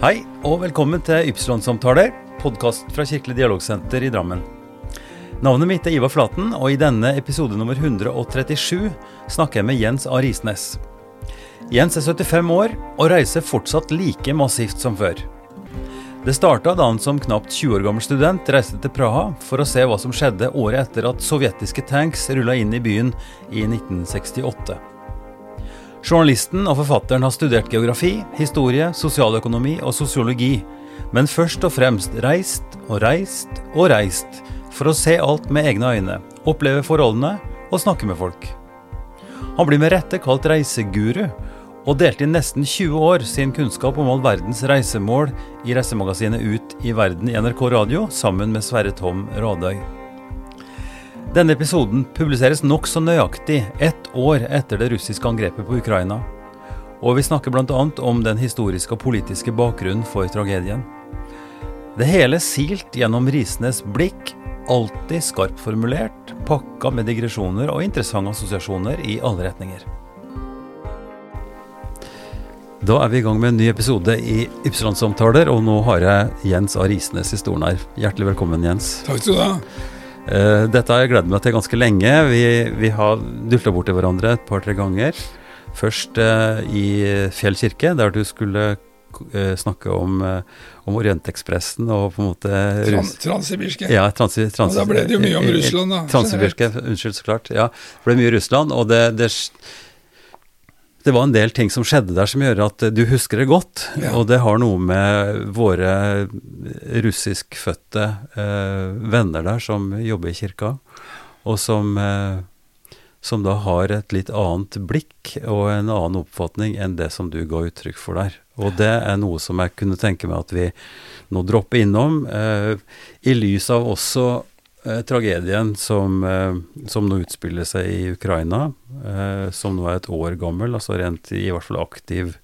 Hei, og velkommen til Ypsilon-samtaler, podkast fra Kirkelig dialogsenter i Drammen. Navnet mitt er Ivar Flaten, og i denne episode nummer 137 snakker jeg med Jens A. Risnes. Jens er 75 år og reiser fortsatt like massivt som før. Det starta da han som knapt 20 år gammel student reiste til Praha for å se hva som skjedde året etter at sovjetiske tanks rulla inn i byen i 1968. Journalisten og forfatteren har studert geografi, historie, sosialøkonomi og sosiologi, men først og fremst reist og reist og reist for å se alt med egne øyne, oppleve forholdene og snakke med folk. Han blir med rette kalt reiseguru, og delte i nesten 20 år sin kunnskap om all verdens reisemål i reisemagasinet Ut i verden i NRK Radio sammen med Sverre Tom Radøy. Denne episoden publiseres nokså nøyaktig ett år etter det russiske angrepet på Ukraina. Og vi snakker bl.a. om den historiske og politiske bakgrunnen for tragedien. Det hele silt gjennom Risnes blikk, alltid skarpt formulert, pakka med digresjoner og interessante assosiasjoner i alle retninger. Da er vi i gang med en ny episode i Ypsilon-samtaler, og nå har jeg Jens A. Risnes i stolen her. Hjertelig velkommen, Jens. Takk skal du ha. Uh, dette har jeg gledet meg til ganske lenge. Vi, vi har dulta borti hverandre et par-tre ganger. Først uh, i Fjell kirke, der du skulle uh, snakke om, om Orientekspressen og på en måte Trans Transsibirske. Ja, trans, trans da ble det jo mye om Russland, da. Transsibirske, unnskyld, så klart. Ja, det ble mye Russland, og det, det det var en del ting som skjedde der som gjør at du husker det godt. Ja. Og det har noe med våre russiskfødte eh, venner der som jobber i kirka, og som, eh, som da har et litt annet blikk og en annen oppfatning enn det som du ga uttrykk for der. Og det er noe som jeg kunne tenke meg at vi nå dropper innom, eh, i lys av også eh, tragedien som, eh, som, nå utspiller seg i Ukraina, eh, som nå er et år gammel, altså rent i, i hvert fall aktiv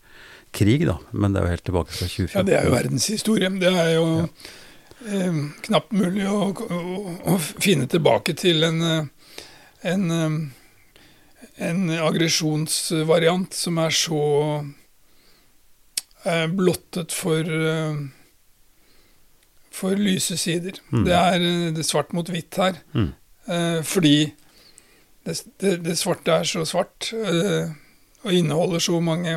krig, da. Men det er jo helt tilbake fra 2014. Ja, det er jo verdenshistorie. Det er jo ja. eh, knapt mulig å, å, å, finne tilbake til en, eh, en, en aggresjonsvariant som er så eh, blottet for for lyse sider. Mm. Det, er, eh, det svart mot hvitt her. Mm. Eh, fordi det, det, det, svarte er så svart, eh, og inneholder så mange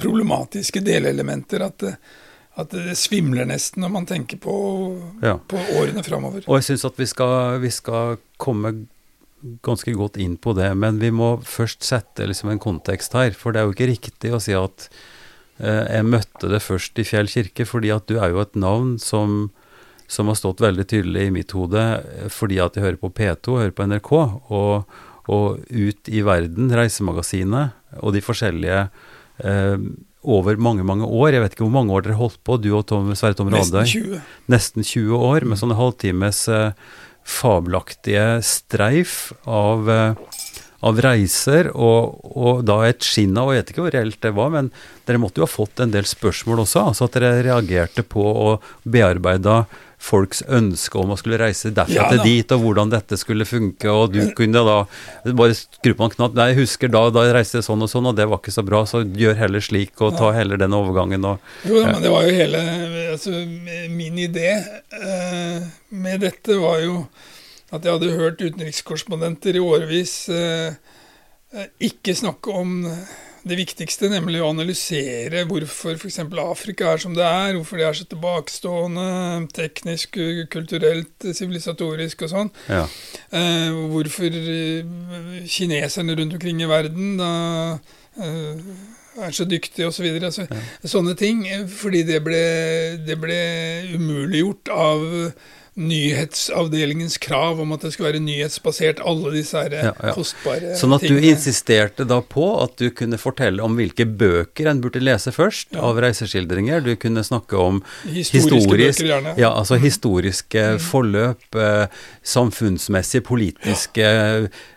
problematiske delelementer at det, at det svimler nesten når man tenker på, ja. på årene framover. Og jeg syns at vi skal, vi skal, komme ganske godt inn på det, men vi må først sette liksom en kontekst her. For det er jo ikke riktig å si at jeg møtte det først i Fjell kirke, fordi at du er jo et navn som, som har stått veldig tydelig i mitt hode eh, fordi at jeg hører på P2, hører på NRK, og, og Ut i verden, Reisemagasinet, og de forskjellige eh, over mange, mange år. Jeg vet ikke hvor mange år dere holdt på, du og Tom, Sverre Tom Radøy. Nesten 20. Nesten 20 år, med sånne halvtimes eh, fabelaktige streif av eh, av reiser, og, og da et skinn av, og jeg vet ikke hvor reelt det var, men dere måtte jo ha fått en del spørsmål også, altså at dere reagerte på og bearbeida folks ønske om å skulle reise derfra ja, til dit, og hvordan dette skulle funke, og du kunne da bare skru på en knapp. Nei, jeg husker da, da reiste jeg sånn og sånn, og det var ikke så bra, så gjør heller slik, og ta heller den overgangen og Jo, ja. men det var jo hele Altså, min idé eh, med dette var jo at jeg hadde hørt utenrikskorrespondenter i årevis eh, eh ikke snakke om det viktigste, nemlig å analysere hvorfor f.eks. Afrika er som det er, hvorfor de er så tilbakestående teknisk, kulturelt, sivilisatorisk og sånn. Ja. Eh, hvorfor eh, kineserne rundt omkring i verden da eh, er så dyktige osv. Så videre. altså, ja. Sånne ting. Fordi det ble, det ble umuliggjort av nyhetsavdelingens krav om at det skulle være nyhetsbasert, alle disse her ja, ja. kostbare. Sånn at tingene. du insisterte da på at du kunne fortelle om hvilke bøker en burde lese først, ja. av reiseskildringer. Du kunne snakke om historiske historisk, bøker. Ja, altså mm. historiske mm. forløp, eh, samfunnsmessige, politiske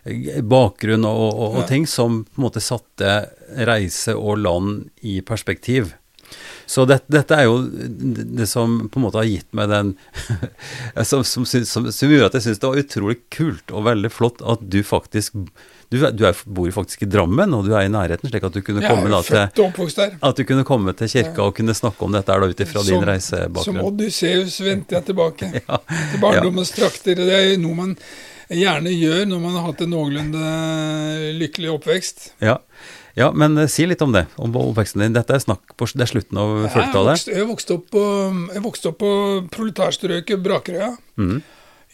eh, bakgrunn og, og, og ting som på en måte satte reise og land i perspektiv. Så det, dette er jo det som på en måte har gitt meg den som, som, som, som gjør at jeg syns det var utrolig kult og veldig flott at du faktisk du, du er, bor faktisk i Drammen, og du er i nærheten, slik at du kunne komme, da, til, at du kunne komme til kirka og kunne snakke om dette her da, ut ifra din reisebakgrunn. Som Odysseus vendte jeg tilbake ja, til barndommens ja. trakter. Det er noe man gjerne gjør når man har hatt en noenlunde lykkelig oppvekst. Ja, ja, men uh, si litt om det, om oppveksten din. Dette er snakk på det er slutten av 40-tallet? Jeg, vokste opp på, jeg vokste opp på proletarstrøket Brakerøya mm.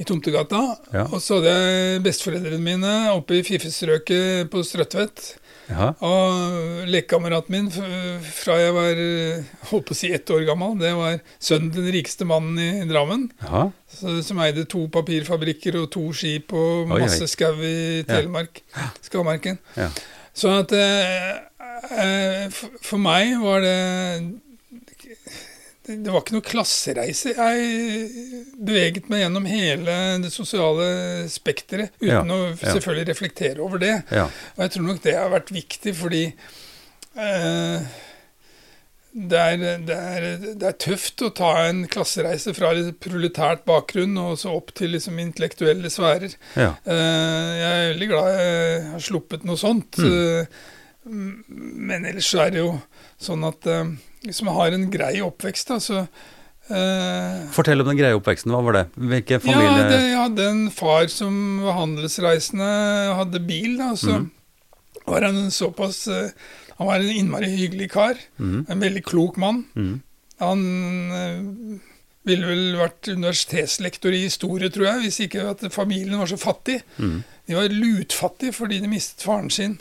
i Tomtegata. Ja. Og så hadde jeg besteforeldrene mine oppe i Fiffestrøket på Strøtvedt. Ja. Og lekekameraten min fra jeg var holdt på å si ett år gammel, det var sønnen til den rikeste mannen i Drammen. Ja. Som eide to papirfabrikker og to skip og masse skau i Telemark. Ja. Skalmarken. Ja. Så at eh, eh For meg var det det var ikke noe klassereise. Jeg beveget meg gjennom hele det sosiale spekteret uten ja, å selvfølgelig reflektere over det. Ja. Og jeg tror nok det har vært viktig, fordi eh, det, er, det, er, det, er, tøft å ta en klassereise fra proletært bakgrunn og så opp til liksom intellektuelle sfærer. Ja. Eh, jeg er veldig glad jeg har sluppet noe sånt. Mm. Eh, men ellers er det jo sånn at hvis man har en grei oppvekst. så... Uh, Fortell om den greie oppveksten. Hva var det? Hvilke familie ja, det, Jeg hadde en far som var handelsreisende, hadde bil. da, så mm. var han såpass Han var en innmari hyggelig kar. Mm. En veldig klok mann. Mm. Han øh, ville vel vært universitetslektor i historie, tror jeg, hvis ikke at familien var så fattig. Mm. De var lutfattige fordi de mistet faren sin.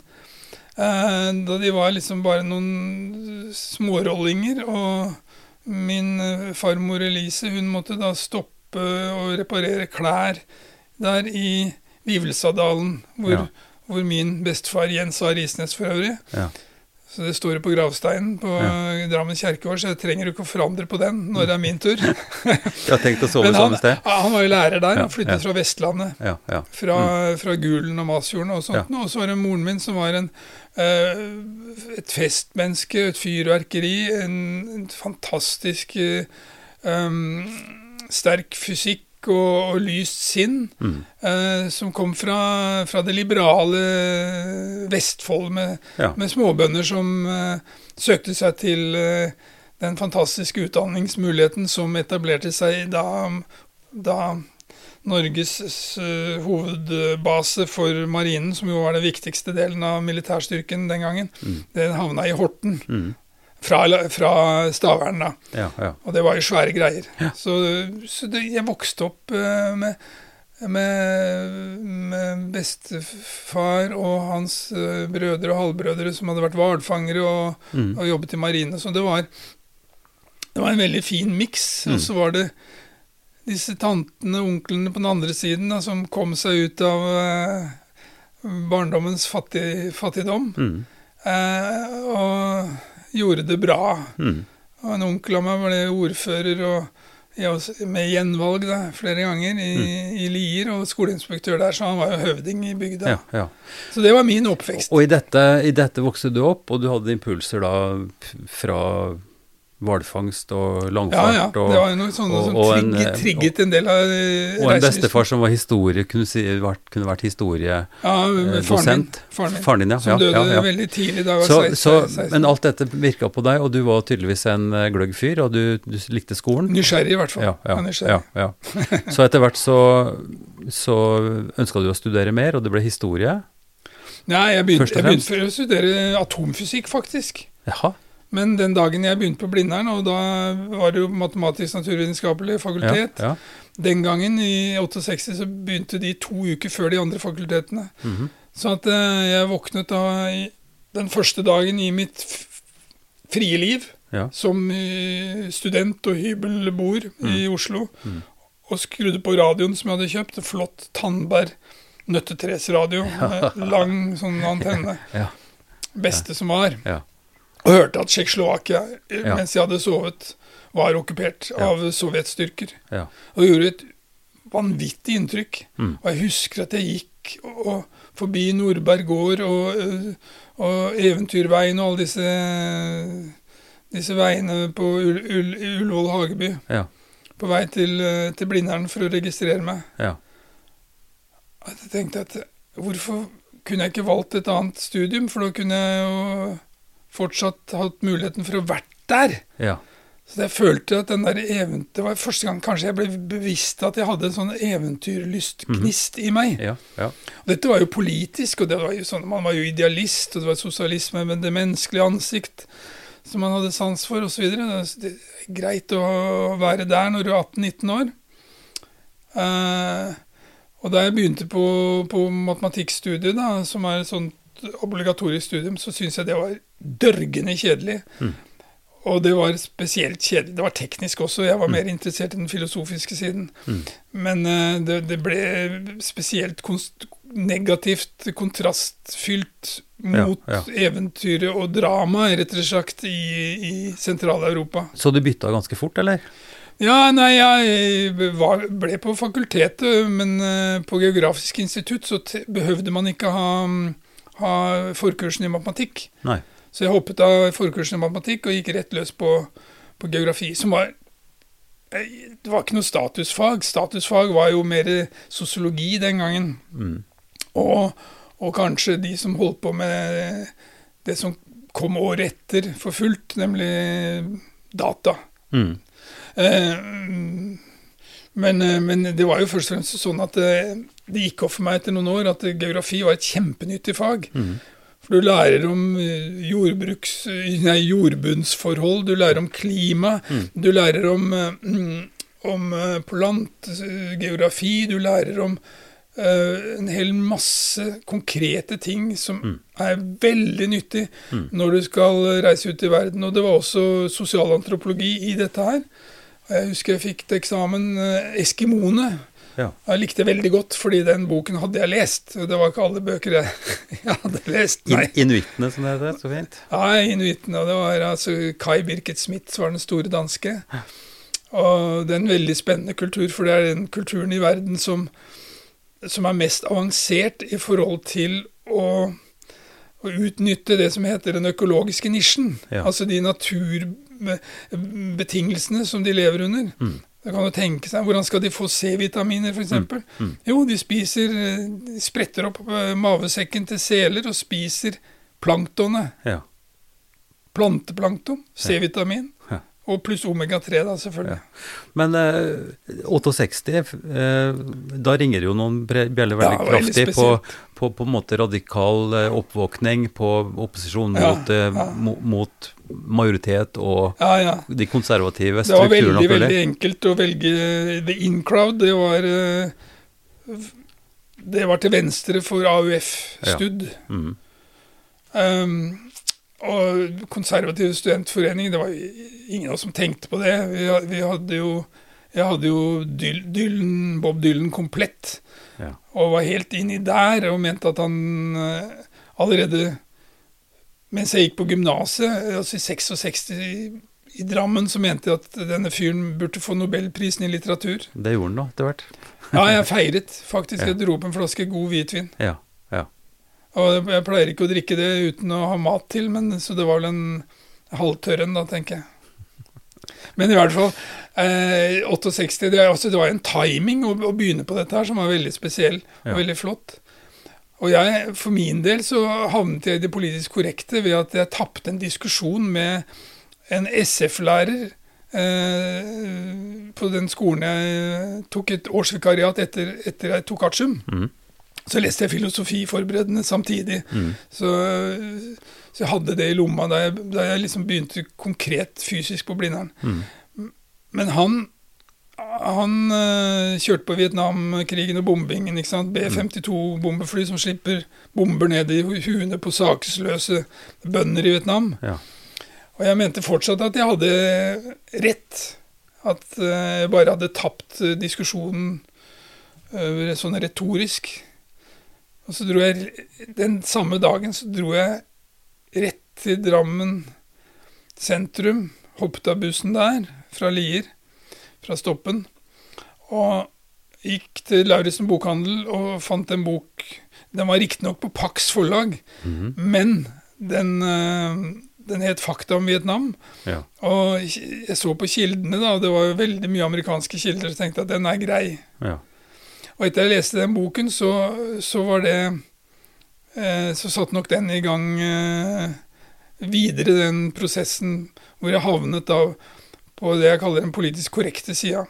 Eh, da de var liksom bare noen smårollinger. Og min eh, farmor Elise hun måtte da stoppe og reparere klær der i Vivelsadalen, hvor, ja. hvor min bestefar Jens A. Risnes for øvrig ja. Så det står på gravsteinen på ja. Drammen kjerkegård, så jeg trenger ikke å forandre på den når det er min tur. jeg har tenkt å sove samme sted. Han var jo lærer der, han flyttet ja. fra Vestlandet. Ja, fra, mm. fra, Gulen og Masfjorden og sånt. Og så var det moren min som var en, uh, et festmenneske, et fyrverkeri, en, en fantastisk uh, um, sterk fysikk og, og lyst sinn, mm. eh, som kom fra, fra, det liberale Vestfold, med, ja. med småbønder som eh, søkte seg til eh, den fantastiske utdanningsmuligheten som etablerte seg da, da Norges uh, hovedbase for marinen, som jo var den viktigste delen av militærstyrken den gangen, mm. den havna i Horten. Mm. Fra, fra Stavern, da. Ja, ja. Og det var jo svære greier. Ja. Så, så det, jeg vokste opp uh, med, med, med, bestefar og hans uh, brødre og halvbrødre som hadde vært hvalfangere og, mm. og, jobbet i marine. Så det var, det var en veldig fin miks. Mm. Og så var det disse tantene og onklene på den andre siden da, som kom seg ut av uh, barndommens fattig, fattigdom. Mm. og gjorde det bra. Mm. Og en onkel av meg ble ordfører og med gjenvalg da, flere ganger i, mm. i, Lier, og skoleinspektør der, så han var jo høvding i bygda. Ja, ja. Så det var min oppvekst. Og, og i, dette, i, dette, vokste du opp, og du hadde impulser da fra hvalfangst og langfart. Ja, ja. Det var jo noe sånt som trigget, en, trigget en del av reiselysten. Og en bestefar som var historie, kunne, si, kunne vært historiedosent. Ja, eh, faren, faren, din. ja. Som døde ja, ja. veldig tidlig da jeg var 16, 16. Men alt dette virka på deg, og du var tydeligvis en eh, gløgg fyr, og du, du, likte skolen. Nysgjerrig, i hvert fall. Ja, ja, Så etter hvert så, så ønska du å studere mer, og det ble historie? Nei, jeg begynte, jeg begynte å studere atomfysikk, faktisk. Jaha. Men den dagen jeg begynte på Blindern, og da var det jo matematisk-naturvitenskapelig fakultet ja, ja. Den gangen, i 68, så begynte de to uker før de andre fakultetene. Mm -hmm. Så at uh, jeg våknet da den første dagen i mitt frie liv ja. som uh, student og hybelboer mm. i Oslo, mm. og skrudde på radioen som jeg hadde kjøpt. En flott Tandberg nøttetresradio med lang sånn antenne. Beste som var. Ja og hørte at Tsjekkoslovakia, ja. mens jeg hadde sovet, var okkupert ja. av sovjetstyrker. Ja. Og det gjorde et vanvittig inntrykk. Mm. Og jeg husker at jeg gikk og, forbi Nordberg gård og, og, Eventyrveien og alle disse disse veiene på Ull, Ull, Ullevål Hageby. Ja. På vei til, eh, til Blindern for å registrere meg. Ja. At jeg tenkte at hvorfor kunne jeg ikke valgt et annet studium, for da kunne jeg jo fortsatt hatt muligheten for å vært der. Ja. Så jeg følte at den der event... Det var første gang kanskje jeg ble bevisst at jeg hadde en sånn eventyrlystgnist i meg. Ja. ja. Og dette var jo politisk, og det var jo sånn, man var jo idealist, og det var sosialisme med det menneskelige ansikt som man hadde sans for, osv. Det er greit å være der når du er 18-19 år. Uh, og da jeg begynte på, på matematikkstudiet, da, som er et sånt obligatorisk studium, så syns jeg det var dørgende kjedelig. Mm. Og det var spesielt kjedelig. Det var teknisk også, jeg var mer interessert i den filosofiske siden. Mm. Men uh, det, det ble spesielt konst negativt, kontrastfylt mot Ja, eventyret og dramaet, rett og slett, i, i Sentral-Europa. Så du bytta ganske fort, eller? Ja, nei, jeg var, ble på fakultetet, men uh, på Geografisk institutt så behøvde man ikke ha, ha forkursen i matematikk. Nei. Så jeg hoppet av forkursen i matematikk og gikk rett løs på, på geografi, som var eh, Det var ikke noe statusfag. Statusfag var jo mer sosiologi den gangen. Mm. Og, og kanskje de som holdt på med det som kom året etter for fullt, nemlig data. Mm. Eh, men, eh, men det var jo først og fremst sånn at det, det gikk opp for meg etter noen år at geografi var et kjempenyttig fag. Mm. For du lærer om eh, jordbruks, nei, jordbunnsforhold, du lærer om klima, Mm. du lærer om, eh, om eh, plantgeografi, du lærer om en hel masse konkrete ting som Mm. er veldig nyttig Mm. når du skal reise ut i verden. Og det var også sosialantropologi i dette her. Jeg husker jeg fikk til eksamen Eskimoene. Ja. Jeg likte veldig godt, fordi den boken hadde jeg lest. Det var ikke alle bøker jeg, jeg hadde lest. In Nei. Inuittene, som det heter. Så fint. Ja, inuittene. Og det var altså Kai Birket Smith som var den store danske. Og det er en veldig spennende kultur, for det er den kulturen i verden som, som er mest avansert i forhold til å, å utnytte det som heter den økologiske nisjen. Ja. Altså de naturbetingelsene som de lever under. Mm. Da kan du tenke seg, Hvordan skal de få C-vitaminer, f.eks.? Mm, mm. Jo, de spiser eh, De spretter opp eh, mavesekken til seler og spiser planktonet. Ja. Planteplankton, C-vitamin. Ja. Og pluss omega-3, da, selvfølgelig. Men eh, 68, eh, da ringer jo noen bjeller veldig Ja, kraftig på, på på en måte radikal eh, oppvåkning, på opposisjon Ja, mot, eh, ja. mot majoritet og Ja, ja. de konservative strukturene. Det var veldig, veldig enkelt å velge the in crowd. Det var eh, Det var til venstre for AUF-studd. Mm. Um, og Konservativ studentforening, det var ingen av oss som tenkte på det. Vi, vi hadde jo Jeg hadde jo Dylan, Bob Dylan komplett, Ja. og var helt inni der og mente at han eh, allerede mens jeg gikk på gymnaset, altså i 66 i, i Drammen, så mente jeg at denne fyren burde få nobelprisen i litteratur. Det gjorde han da, etter hvert. Ja, jeg feiret faktisk. Jeg dro opp en flaske god hvitvin. Ja. Og jeg- pleier ikke å drikke det uten å ha mat til, men så det var vel en halvtørr en, da, tenker jeg. Men i hvert fall, eh, 68 det, altså, det var en timing å, å begynne på dette her som var veldig spesiell og Ja. veldig flott. Og jeg, for min del så havnet jeg i det politisk korrekte ved at jeg tapte en diskusjon med en SF-lærer eh, på den skolen jeg tok et årsvikariat etter, etter jeg tok artium. Mm. Så leste jeg filosofiforberedende samtidig. Mm. Så, så jeg hadde det i lomma da jeg, da jeg liksom begynte konkret fysisk på Blindern. Mm. Men han, han øh, kjørte på Vietnamkrigen og bombingen. ikke sant? B-52-bombefly som slipper bomber ned i huene på saksløse bønder i Vietnam. Ja. Og jeg mente fortsatt at jeg hadde rett. At øh, jeg bare hadde tapt øh, diskusjonen sånn retorisk. Og så dro jeg Den samme dagen så dro jeg rett til Drammen sentrum. Hoppet av bussen der, fra Lier, fra Stoppen. Og gikk til Lauritzen bokhandel og fant en bok Den var riktignok på Pax forlag, Mhm. men den, øh, Den het 'Fakta om Vietnam'. Ja. Og jeg så på kildene, da, og det var jo veldig mye amerikanske kilder, og tenkte at den er grei. ja. Og etter jeg leste den boken, så, så var det eh, Så satte nok den i gang eh, videre den prosessen hvor jeg havnet da på det jeg kaller den politisk korrekte sida.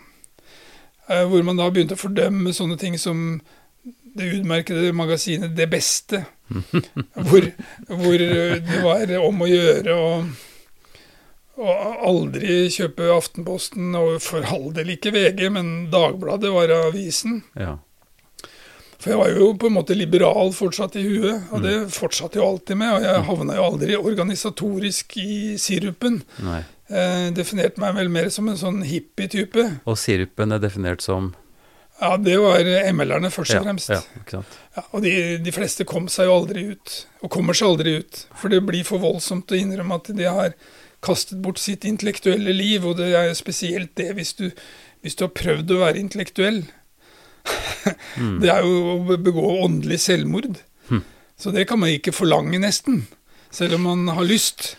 Eh, hvor man da begynte å fordømme sånne ting som det utmerkede magasinet Det Beste. hvor, hvor det var om å gjøre å og aldri kjøpe Aftenposten, og for all del ikke VG, men Dagbladet var avisen. ja. For jeg var jo på en måte liberal fortsatt i huet, og det fortsatte jo alltid med. Og jeg havna jo aldri organisatorisk i sirupen. Nei. Eh, definerte meg vel mer som en sånn hippie-type. Og sirupen er definert som Ja, det var ML-erne først ja, og fremst. ja, ikke sant? Ja, og de, de fleste kom seg jo aldri ut, og kommer seg aldri ut. For det blir for voldsomt å innrømme at de har kastet bort sitt intellektuelle liv, og det er spesielt det hvis du, hvis du har prøvd å være intellektuell. Det er jo å begå åndelig selvmord. Hm. Så det kan man ikke forlange, nesten. Selv om man har lyst.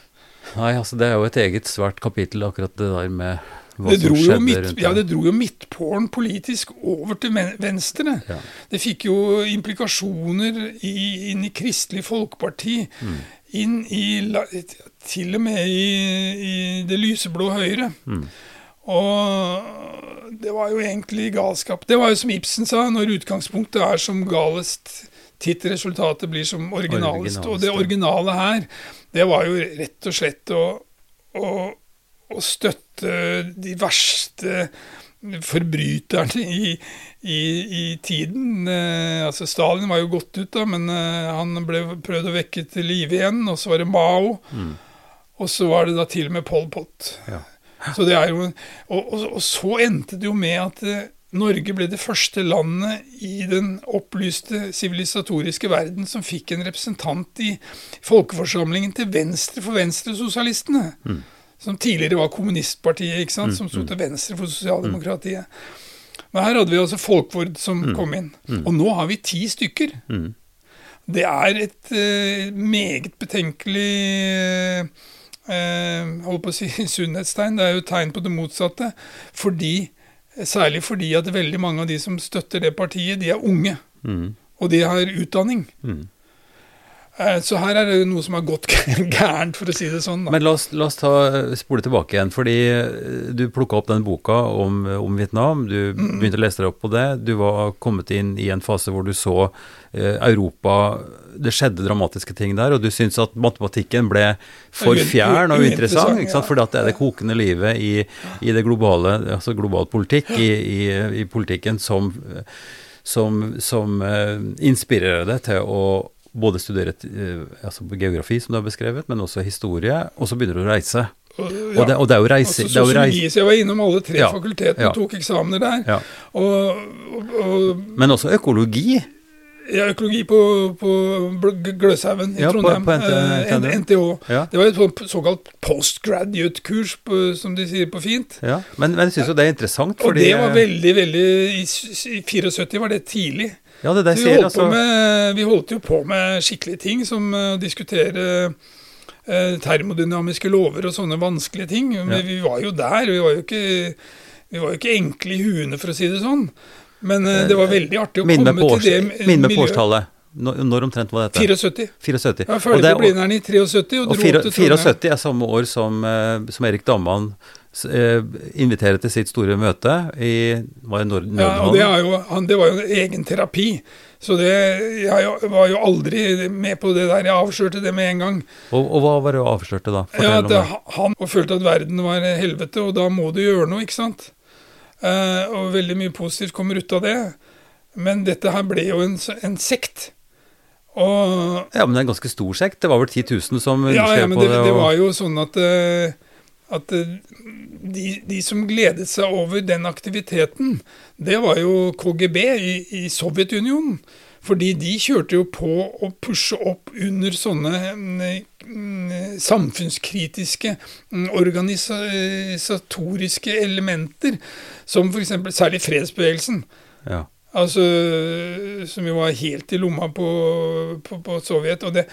Nei, altså det er jo et eget svært kapittel, akkurat det der med hva Det som skjedde midt, rundt ja, det. det dro jo midtpålen politisk over til venstre. Ja. Det fikk jo implikasjoner i, inn i Kristelig Folkeparti. Mm. Inn i Til og med i, i det lyseblå Høyre. Mm. Og det var jo egentlig galskap. Det var jo som Ibsen sa, når utgangspunktet er som galest, titt resultatet blir som originalest. Originalest, Og det originale her, det var jo rett og slett å, å, å støtte de verste forbryterne i, i, i tiden. Eh, altså Stalin var jo gått ut, da, men eh, han ble prøvd å vekke til live igjen. Og så var det Mao. Mm. Og så var det da til og med Pol Pot. Ja. Så det er jo, og, og, og så endte det jo med at eh, Norge ble det første landet i den opplyste sivilisatoriske verden som fikk en representant i folkeforsamlingen til venstre for venstresosialistene. Mm. Som tidligere var kommunistpartiet, ikke sant? som sto til venstre for sosialdemokratiet. Men her hadde vi altså Folkvord som kom inn. Og nå har vi ti stykker. Mm. Det er et uh, meget betenkelig uh, holdt på å si sunnhetstegn. Det er jo tegn på det motsatte. Fordi, særlig fordi at veldig mange av de som støtter det partiet, de er unge. Mm. Og de har utdanning. Mm. Eh, så her er det jo noe som har gått gærent, for å si det sånn. Da. Men la oss, la oss ta, spole tilbake igjen, fordi eh, du plukka opp den boka om, om Vietnam. Du begynte å lese deg opp på det. Du var kommet inn i en fase hvor du så eh, Europa Det skjedde dramatiske ting der, og du syntes at matematikken ble for fjern og uinteressant. ikke sant? ja. Fordi at det er det kokende livet i, i det globale, altså global politikk, i, i, i politikken som, som, som eh, inspirerer deg til å både studere eh, altså geografi, som du har beskrevet, men også historie, og så begynner du å reise. Og, Og, det, og det er jo reise... Altså, sosiologi, så jeg var innom alle tre Ja, fakultetene ja. og tok eksamener der. ja. Og, Men også økologi. ja, økologi på, på Gløshaugen i Ja, på- Trondheim. på NTH. eh, NTH. Ja. Det var et såkalt postgraduate-kurs, som de sier på fint. Ja. Men, men jeg syns jo det er interessant, Og det var veldig, veldig i 74 var det tidlig. Ja, det der Så vi, ser holdt altså med, vi holdt jo på med skikkelige ting, som eh, å diskutere eh, termodynamiske lover og sånne vanskelige ting. Men Ja. vi var jo der. Vi var jo ikke, vi var jo ikke enkle i huene, for å si det sånn. Men eh, det var veldig artig å Minn komme års, til det miljøet. minn meg på årstallet. Når, når omtrent var dette? 74. 74. Jeg var ferdig det- på Blindern i 73 og Og dro fire- opp til Trondheim. 74 er samme år som, som Erik Damman inviterer til sitt store møte i var Ja, det, jo, han, det var jo en egen terapi. Så det, jeg var jo aldri med på det der. Jeg avslørte det med en gang. Og, og hva var det du avslørte da? Ja, at det. Han følte at verden var helvete, og da må du gjøre noe, ikke sant? Eh, og veldig mye positivt kommer ut av det. Men dette her ble jo en, en sekt. Og Ja, men det er en ganske stor sekt. Det var vel 10 000 som ja, ja, men det, det. var jo sånn at, eh, at eh, de, de som gledet seg over den aktiviteten, det var jo KGB i, i Sovjetunionen. Fordi de kjørte jo på å pushe opp under sånne mm, mm, samfunnskritiske, mm, organisatoriske elementer, som f.eks. særlig fredsbevegelsen. ja. Altså, som jo var helt i lomma på, på, på Sovjet. Og det,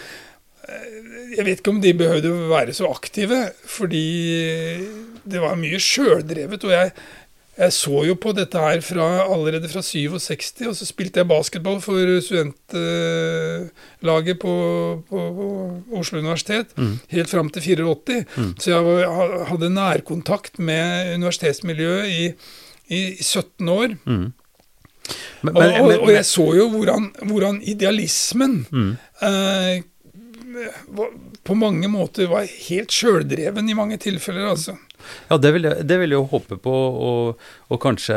Jeg vet ikke om de behøvde å være så aktive, fordi det var mye sjøldrevet. Og jeg, jeg så jo på dette her fra, allerede fra 67, og så spilte jeg basketball for studentlaget på, på, på Oslo universitet mm. helt fram til 84. Mm. Så jeg var, hadde nærkontakt med universitetsmiljøet i, i 17 år. Mm. Men, men, og, og, og, jeg så jo hvordan, hvordan idealismen mm. eh, på mange måter var helt sjøldreven i mange tilfeller, altså. Ja, det vil, jeg, det vil jeg håpe på, og, og kanskje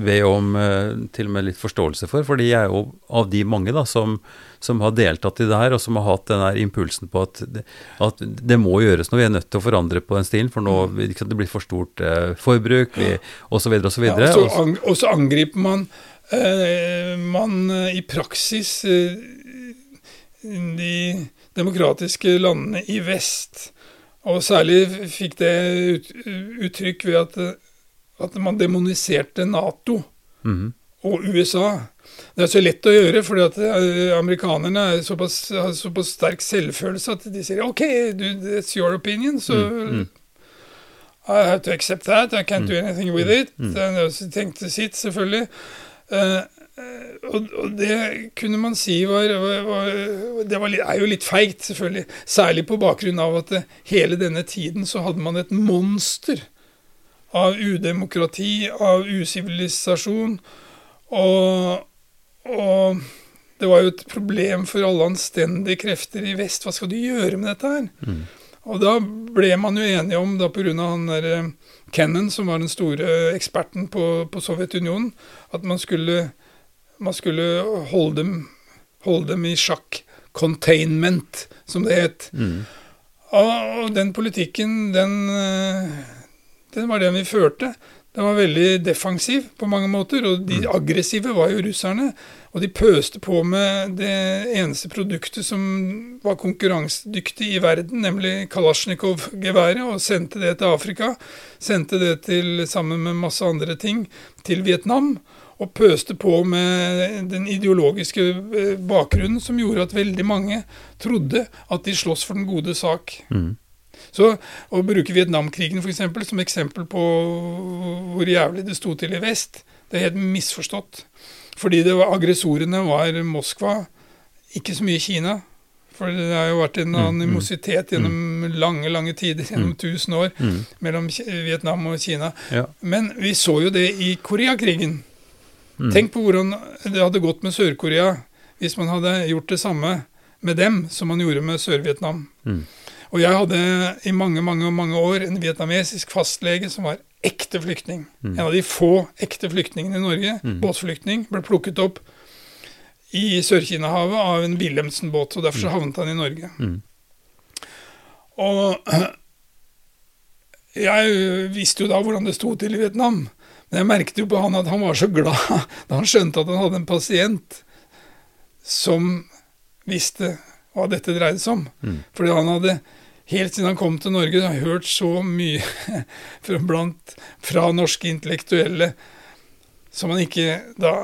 be om eh, til og med litt forståelse for. fordi jeg er jo av de mange da, som, som har deltatt i det her, og som har hatt den impulsen på at at det må gjøres noe. Vi er nødt til å forandre på den stilen, for nå liksom, det blir for stort eh, forbruk osv. osv. Ja, og så angriper man, eh, man eh, i praksis eh, de demokratiske landene i vest og særlig fikk det ut, uttrykk ved at, at, man demoniserte Nato mm. og USA. Det er så lett å gjøre, fordi at eh, amerikanerne såpass, har såpass sterk selvfølelse at de sier OK, dude, it's your opinion, så mm. I have to accept that. I can't do mm. anything with it. Mm. Tenkte sitt, selvfølgelig. Uh, og, og, det kunne man si var, var, Det var, er jo litt feigt, selvfølgelig. Særlig på bakgrunn av at det, hele denne tiden så hadde man et monster av udemokrati, av usivilisasjon. Og, og, det var jo et problem for alle anstendige krefter i vest. Hva skal du gjøre med dette her? Mm. Og da ble man jo enige om, da pga. han der eh, Kennan, som var den store eksperten på, på Sovjetunionen, at man skulle man skulle holde dem, holde dem i sjakk. Containment, som det het. Mm. Og, den politikken, den, eh, den var den vi førte. Den var veldig defensiv på mange måter, og de mm. aggressive var jo russerne. Og de pøste på med det eneste produktet som var konkurransedyktig i verden, nemlig Kalasjnikov-geværet, og sendte det til Afrika. Sendte det til, sammen med masse andre ting til Vietnam og pøste på med den ideologiske eh, bakgrunnen som gjorde at veldig mange trodde at de sloss for den gode sak. Mm. Så å bruke Vietnamkrigen for eksempel, som eksempel på hvor jævlig det sto til i vest, det er helt misforstått. Fordi var, aggressorene var Moskva, ikke så mye Kina. For det har jo vært en mm, mm. animositet gjennom lange lange tider, gjennom tusen år, mellom Vietnam og Kina. Ja. Men vi så jo det i Koreakrigen. Mm. Tenk på hvordan det hadde gått med Sør-Korea hvis man hadde gjort det samme med dem som man gjorde med Sør-Vietnam. Mm. Og jeg hadde i mange mange, mange år en vietnamesisk fastlege som var ekte flyktning. Mm. En av de få ekte flyktningene i Norge. Mm. Båtflyktning. Ble plukket opp i Sør-Kina-havet av en Wilhelmsen-båt, og derfor så mm. havnet han i Norge. Mm. Og jeg visste jo da hvordan det sto til i Vietnam. Men jeg merket jo på han at han var så glad da han skjønte at han hadde en pasient som visste hva dette dreide seg om. Mm. Fordi han hadde helt siden han kom til Norge, hørt så mye fra, blant, fra norske intellektuelle som han ikke da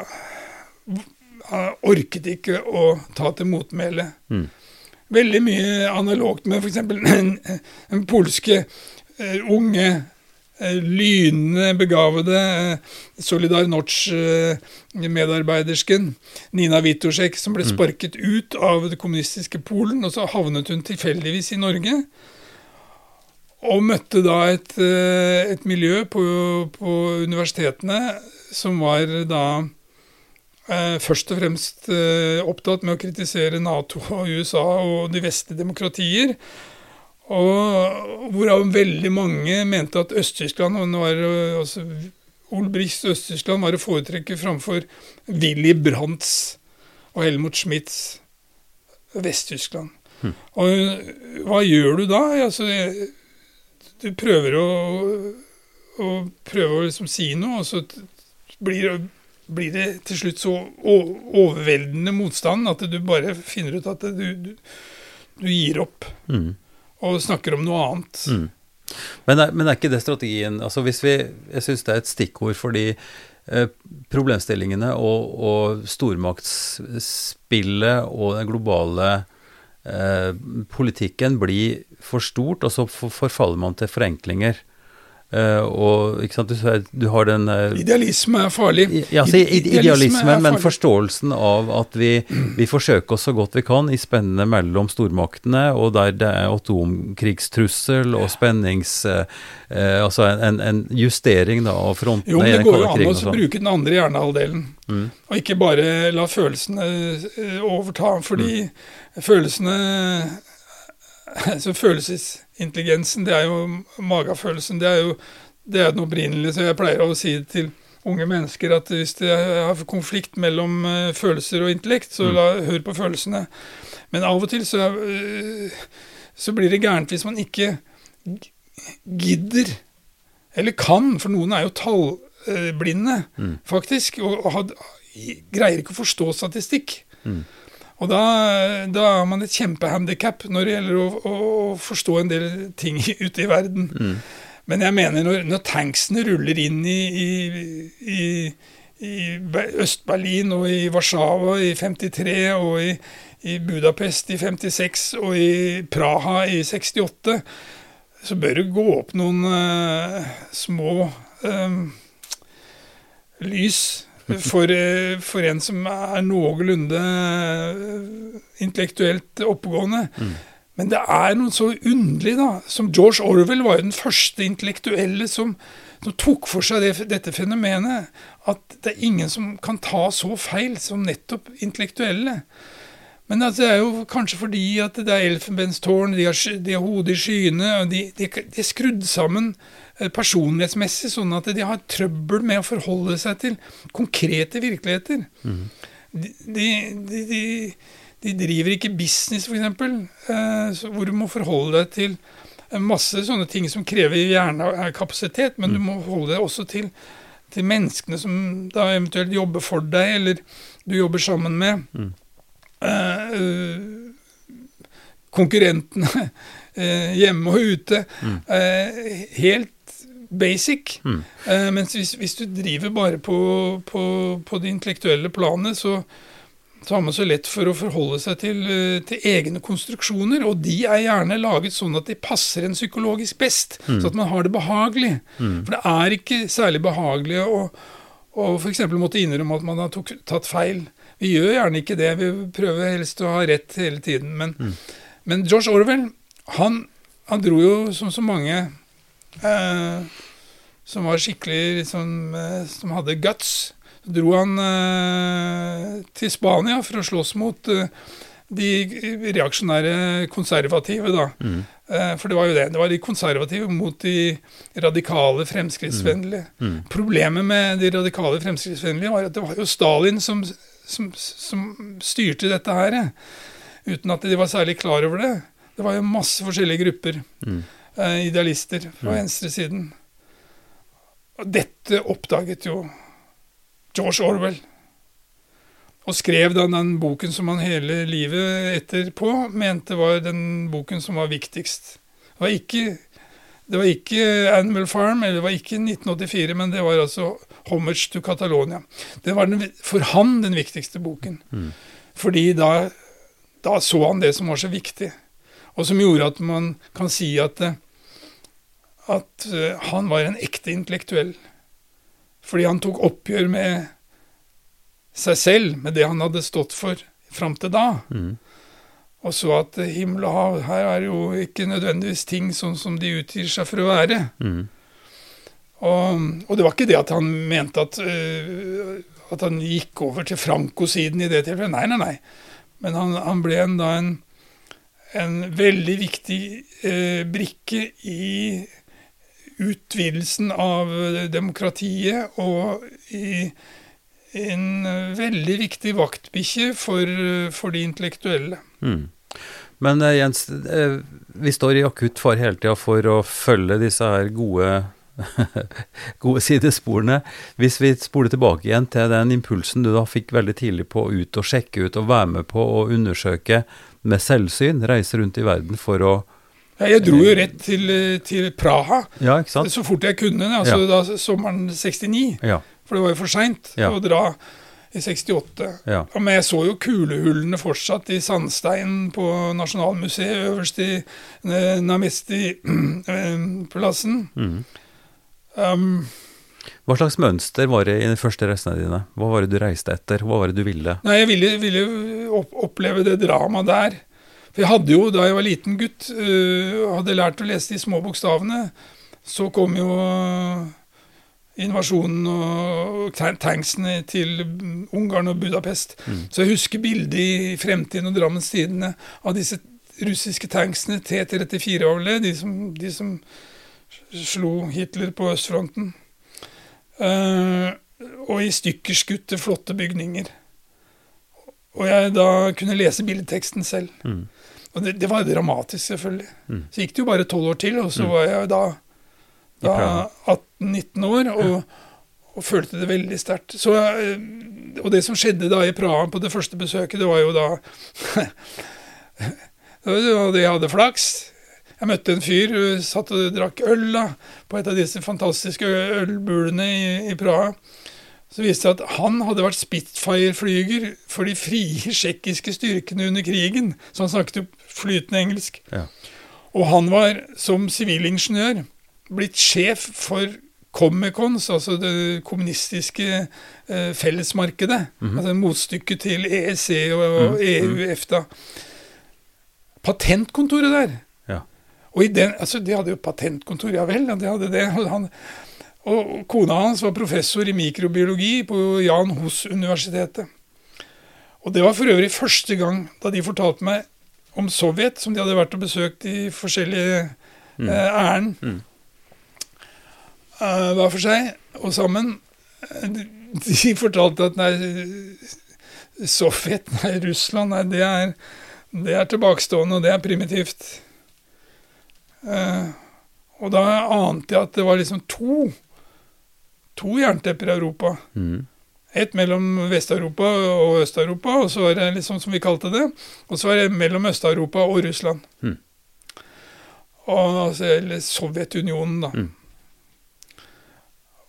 Han orket ikke å ta til motmæle. Mm. Veldig mye analogt med f.eks. Den, den polske uh, unge Eh, lynende begavede eh, Solidar Notch-medarbeidersken Nina Witosek, som ble mm. sparket ut av det kommunistiske Polen, og så havnet hun tilfeldigvis i Norge. Og møtte da et, eh, et miljø på, på, universitetene som var da eh, først og fremst eh, opptatt med å kritisere Nato og USA og de vestlige demokratier. Og hvorav veldig mange mente at Øst-Tyskland altså Olbrichs Øst-Tyskland var å foretrekke framfor Willy Brandts og Helmut Schmidts Vest-Tyskland. Hmm. Og hva gjør du da? Altså, du prøver å, å prøve å liksom si noe, og så blir, blir, det til slutt så overveldende motstand at du bare finner ut at du, du, du gir opp. Hmm og snakker om noe annet. Mm. Men, er, men, er, ikke det strategien altså hvis vi, Jeg syns det er et stikkord fordi eh, problemstillingene og, og stormaktsspillet og den globale eh, politikken blir for stort, og så forfaller man til forenklinger. Uh, og ikke sant, du, du har den uh, Idealisme er farlig. Ja, altså, idealismen, men forståelsen av at vi, vi, forsøker oss så godt vi kan i spennene mellom stormaktene, og der det er atomkrigstrussel og spennings... Uh, altså en, en, justering da, av frontene. Jo, men det går jo an å sånn. bruke den andre hjernehalvdelen, mm. og ikke bare la følelsene overta. Fordi mm. følelsene så følelsesintelligensen, det er jo magefølelsen, det er jo det er den opprinnelige. Så jeg pleier å si det til unge mennesker at hvis det er konflikt mellom uh, følelser og intellekt, så la, mm. hør på følelsene. Men av og til så, uh, så blir det gærent hvis man ikke gidder, eller kan, for noen er jo tallblinde, mm. faktisk, og had, greier ikke å forstå statistikk. Mm. Og da, da har man et kjempehandikap når det gjelder å, å, forstå en del ting ute i verden. Mm. Men jeg mener, når, når tanksene ruller inn i, i, i, i Øst-Berlin og i Warszawa i 53 og i, i, Budapest i 56 og i Praha i 68, så bør det gå opp noen uh, små um, lys for, eh, for, en som er noenlunde eh, intellektuelt oppegående. Mm. Men det er noe så underlig, da. Som George Orwell var jo den første intellektuelle som, som tok for seg det, dette fenomenet. At det er ingen som kan ta så feil som nettopp intellektuelle. Men altså, det er jo kanskje fordi at det er elfenbenstårn, de har, de har hodet i skyene, og de, de, de er skrudd sammen personlighetsmessig, sånn at de har trøbbel med å forholde seg til konkrete virkeligheter. Mm. De, de, de, de, driver ikke business, f.eks., eh, hvor du må forholde deg til masse sånne ting som krever hjernekapasitet, men mm. du må forholde deg også til, til, menneskene som da eventuelt jobber for deg, eller du jobber sammen med. Mm. Eh, konkurrentene eh, hjemme og ute. Mm. Eh, helt basic. Mm. Uh, mens hvis, hvis, du driver bare på, på, på det intellektuelle planet, så, så, har man så lett for å forholde seg til, uh, til, egne konstruksjoner. Og de er gjerne laget sånn at de passer en psykologisk best, mm. så at man har det behagelig. Mm. For det er ikke særlig behagelig å, å f.eks. måtte innrømme at man har tok, tatt feil. Vi gjør gjerne ikke det. Vi prøver helst å ha rett hele tiden. Men, mm. men George Orwell, han, han dro jo som så mange Eh, som var skikkelig liksom, eh, Som hadde guts. Så dro han eh, til Spania for å slåss mot de reaksjonære konservative, da. Mm. For det var jo det. Det var de konservative mot de radikale fremskrittsvennlige. Mm. Mm. Problemet med de radikale fremskrittsvennlige var at det var jo Stalin som, som, som styrte dette her, uten at de var særlig klar over det. Det var jo masse forskjellige grupper. Mm. Eh, idealister fra mm. venstresiden. Dette oppdaget jo George Orwell. Og skrev da den boken som han hele livet etterpå mente var den boken som var viktigst. Det var ikke, det var ikke Animal Farm, eller det var ikke 1984, men det var altså Homage to Catalonia. Det var den, for han den viktigste boken. Mm. Fordi da, da, så han det som var så viktig, og som gjorde at man kan si at det, at uh, han var en ekte intellektuell. Fordi han tok oppgjør med seg selv, med det han hadde stått for fram til da. Mm. Og så at uh, himmel og hav, her er jo ikke nødvendigvis ting sånn som de utgir seg for å være. Mm. Og, og, det var ikke det at han mente at, uh, at han gikk over til Franco-siden i det tilfellet. Nei, nei, nei. Men han, han ble en, da en, en veldig viktig uh, brikke i utvidelsen av demokratiet og i en veldig viktig vaktbikkje for, for, de intellektuelle. Mm. Men uh, Jens, uh, vi står i akutt fare hele tida for å følge disse her gode, gode sidesporene. Hvis vi spoler tilbake igjen til den impulsen du da fikk veldig tidlig på å ut og sjekke ut og være med på å undersøke med selvsyn, reise rundt i verden for å jeg dro jo rett til, til Praha ja, så fort jeg kunne, altså ja. da sommeren 69. Ja. For det var jo for seint å dra i 68. Ja. Ja, Men jeg så jo kulehullene fortsatt i sandsteinen på Nasjonalmuseet øverst i eh, Namesti-plassen. Mm. Um, Hva slags mønster var det i de første reisene dine? Hva var det du reiste etter? Hva var det du ville? nei, jeg ville, ville oppleve det dramaet der. Jeg hadde jo, da jeg var liten gutt, uh, hadde lært å lese de små bokstavene, så kom jo invasjonen og tanksene til Ungarn og Budapest. Så jeg husker bildet i Fremtiden og Drammens Tidende av disse russiske tanksene, T-34 var det, de som, de som slo Hitler på østfronten. Uh, og i stykkerskutte, flotte bygninger. Og jeg da kunne lese billedteksten selv. Mm. Og det, det var dramatisk, selvfølgelig. Mm. Så gikk det jo bare tolv år til, og så Mm. var jeg da, da 18-19 år og, og følte det veldig sterkt. Eh, Og det som skjedde da i Praha på det første besøket, det var jo da hadde jeg hadde flaks. Jeg møtte en fyr, som satt og drakk øl da, på et av disse fantastiske ølbulene i, i Praha. Så viste det seg at han hadde vært Spitfire-flyger for de frie tsjekkiske styrkene under krigen. Så han snakket jo flytende engelsk. Ja. Og han var som sivilingeniør blitt sjef for Comecons, altså det kommunistiske eh, fellesmarkedet. Altså motstykket til EEC og, og EU, EFTA. Patentkontoret der. Ja. Og i den, altså De hadde jo patentkontor, ja vel. de hadde det. Og, han, og kona hans var professor i mikrobiologi på Jan Hos-universitetet. Og det var for øvrig første gang da de fortalte meg om Sovjet, som de hadde vært og besøkt i forskjellige Mm. eh, ærend. Mm. Uh, hver for seg og sammen. Eh, De, de fortalte at nei, Sovjet, nei, Russland, nei, det er, det er tilbakestående, og det er primitivt. Uh, og da ante jeg at det var liksom to to jerntepper i Europa. Mm. Et mellom Vest-Europa og Øst-Europa, og så var det liksom som vi kalte det. Og så var det mellom Øst-Europa og Russland. Mm. Og, altså, eller Sovjetunionen, da. Mm.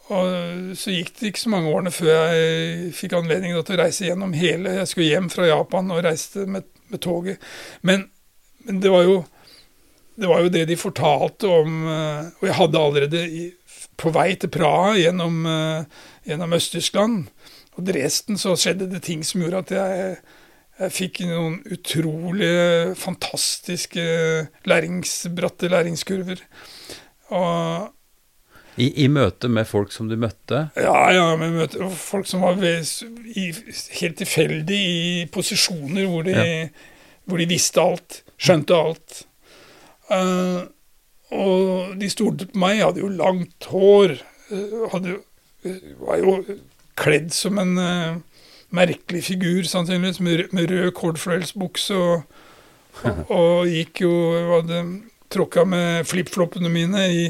Og så gikk det ikke så mange årene før jeg fikk anledning da, til å reise gjennom hele Jeg skulle hjem fra Japan og reiste med, med toget. Men, men det var jo det var jo det de fortalte om eh, Og jeg hadde allerede på vei til Praha gjennom, eh, gjennom Øst-Tyskland og Dresden så skjedde det ting som gjorde at jeg, jeg fikk noen utrolig fantastiske læringsbratte læringskurver. Og I, I møte med folk som du møtte? ja, ja, med møte, folk som var ved, i, helt tilfeldig i posisjoner hvor de, hvor de visste alt, skjønte alt. Uh, og de stolte på meg. Jeg hadde jo langt hår. eh, hadde eh, var jo kledd som en uh, merkelig figur, sannsynligvis, med, med rød kordfløyelsbukse. Og, og, og gikk jo Hadde tråkka med flipfloppene mine i,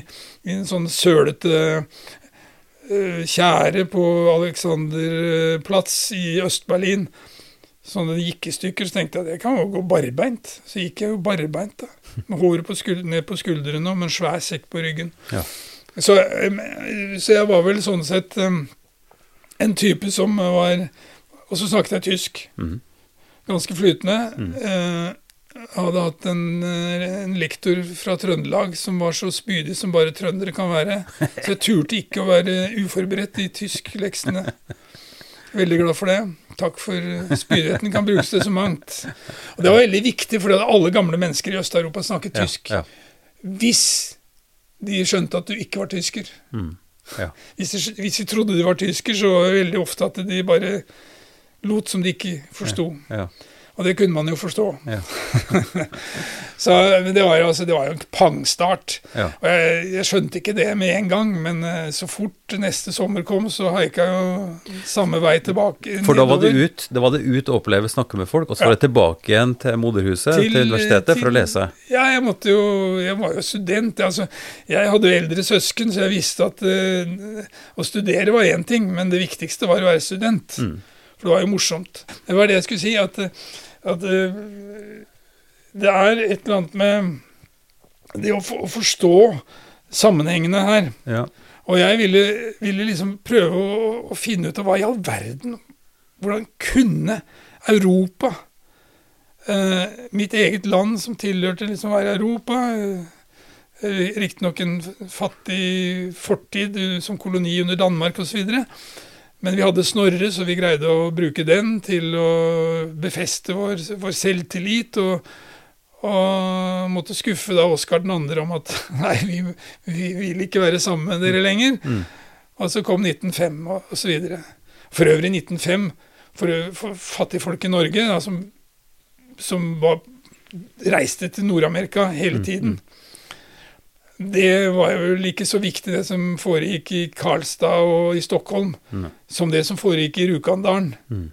i en sånn sølete eh, tjære på Alexanderplatz i Øst-Berlin. Så den gikk i stykker, Så tenkte jeg at jeg kan jo gå barbeint. Så gikk jeg jo barbeint, da. Med håret på ned på skuldrene og med en svær sekk på ryggen. Ja. Så, så jeg var vel sånn sett en type som var Og så snakket jeg tysk. Mhm. Ganske flytende. Mm. Eh, hadde hatt en, eh, en lektor fra Trøndelag som var så spydig som bare trøndere kan være. Så jeg turte ikke å være uforberedt i tyskleksene. Veldig glad for det. Takk for spydigheten kan brukes til så mangt. Og det var veldig viktig, for alle gamle mennesker i Øst-Europa snakket tysk. Ja, Hvis de skjønte at du ikke var tysker. Mm. Ja. Hvis de, hvis de trodde de var tysker, så var det veldig ofte at de bare lot som de ikke forsto. ja, Og det kunne man jo forstå. ja, Så men det var, jo, altså, det var jo en pangstart. ja. Og jeg, jeg skjønte ikke det med en gang, men uh, så fort neste sommer kom, så haika jeg jo samme vei tilbake. For da var det ut, da var det ut å oppleve, snakke med folk, og så Ja. var det tilbake igjen til moderhuset, til, universitetet, for å lese. Ja, jeg måtte jo Jeg var jo student. Altså, jeg hadde jo eldre søsken, så jeg visste at uh, å studere var én ting, men det viktigste var å være student. Mm. For det var jo morsomt. Det var det jeg skulle si, at, eh, at eh, det er et eller annet med det å, for, å forstå sammenhengene her. Ja. Og jeg ville, ville liksom prøve å, å finne ut av hva i all verden hvordan kunne Europa, eh, mitt eget land som tilhørte liksom å være Europa eh, Riktignok en fattig fortid eh, som koloni under Danmark osv. Men vi hadde Snorre, så vi greide å bruke den til å befeste vår, vår selvtillit. Og, og, måtte skuffe da Oskar 2. om at nei, vi, vi, vil ikke være sammen med dere lenger. Mm. Og så kom 1905 og osv. For øvrig 1905 for, for fattigfolk i Norge da, som, som var, reiste til Nord-Amerika hele mm, tiden. Mm, mm det var jo like så viktig det som foregikk i Karlstad og i Stockholm, mm. som det som foregikk i Rjukandalen. Mm.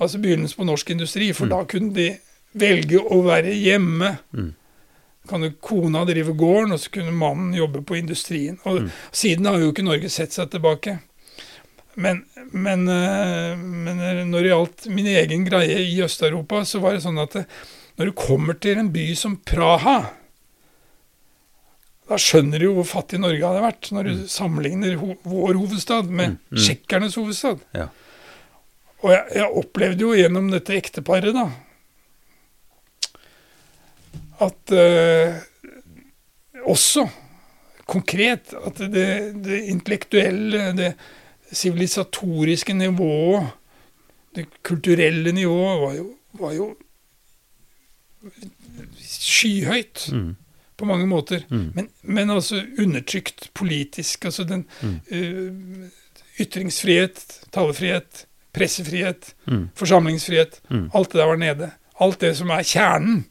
Altså begynnelsen på norsk industri, for mm. da kunne de velge å være hjemme. Mm. Kan jo kona drive gården, og så kunne mannen jobbe på industrien. Og mm. Siden har jo ikke Norge sett seg tilbake. Men, men, eh, men når det gjaldt min egen greie i Øst-Europa, så var det sånn at når du kommer til en by som Praha da skjønner du jo hvor fattig Norge hadde vært, når du mm. sammenligner ho vår hovedstad med mm. mm. tsjekkernes hovedstad. Ja. Og jeg, jeg, opplevde jo gjennom dette ekteparet, da, at eh, også konkret at det, det intellektuelle, det sivilisatoriske nivået, det kulturelle nivået, var jo, var jo skyhøyt. Mm på mange måter. Mm. Men, men, altså undertrykt politisk. Altså den mm. uh, ytringsfrihet, talefrihet, pressefrihet, mm. forsamlingsfrihet. Mm. Alt det der var nede. Alt det som er kjernen.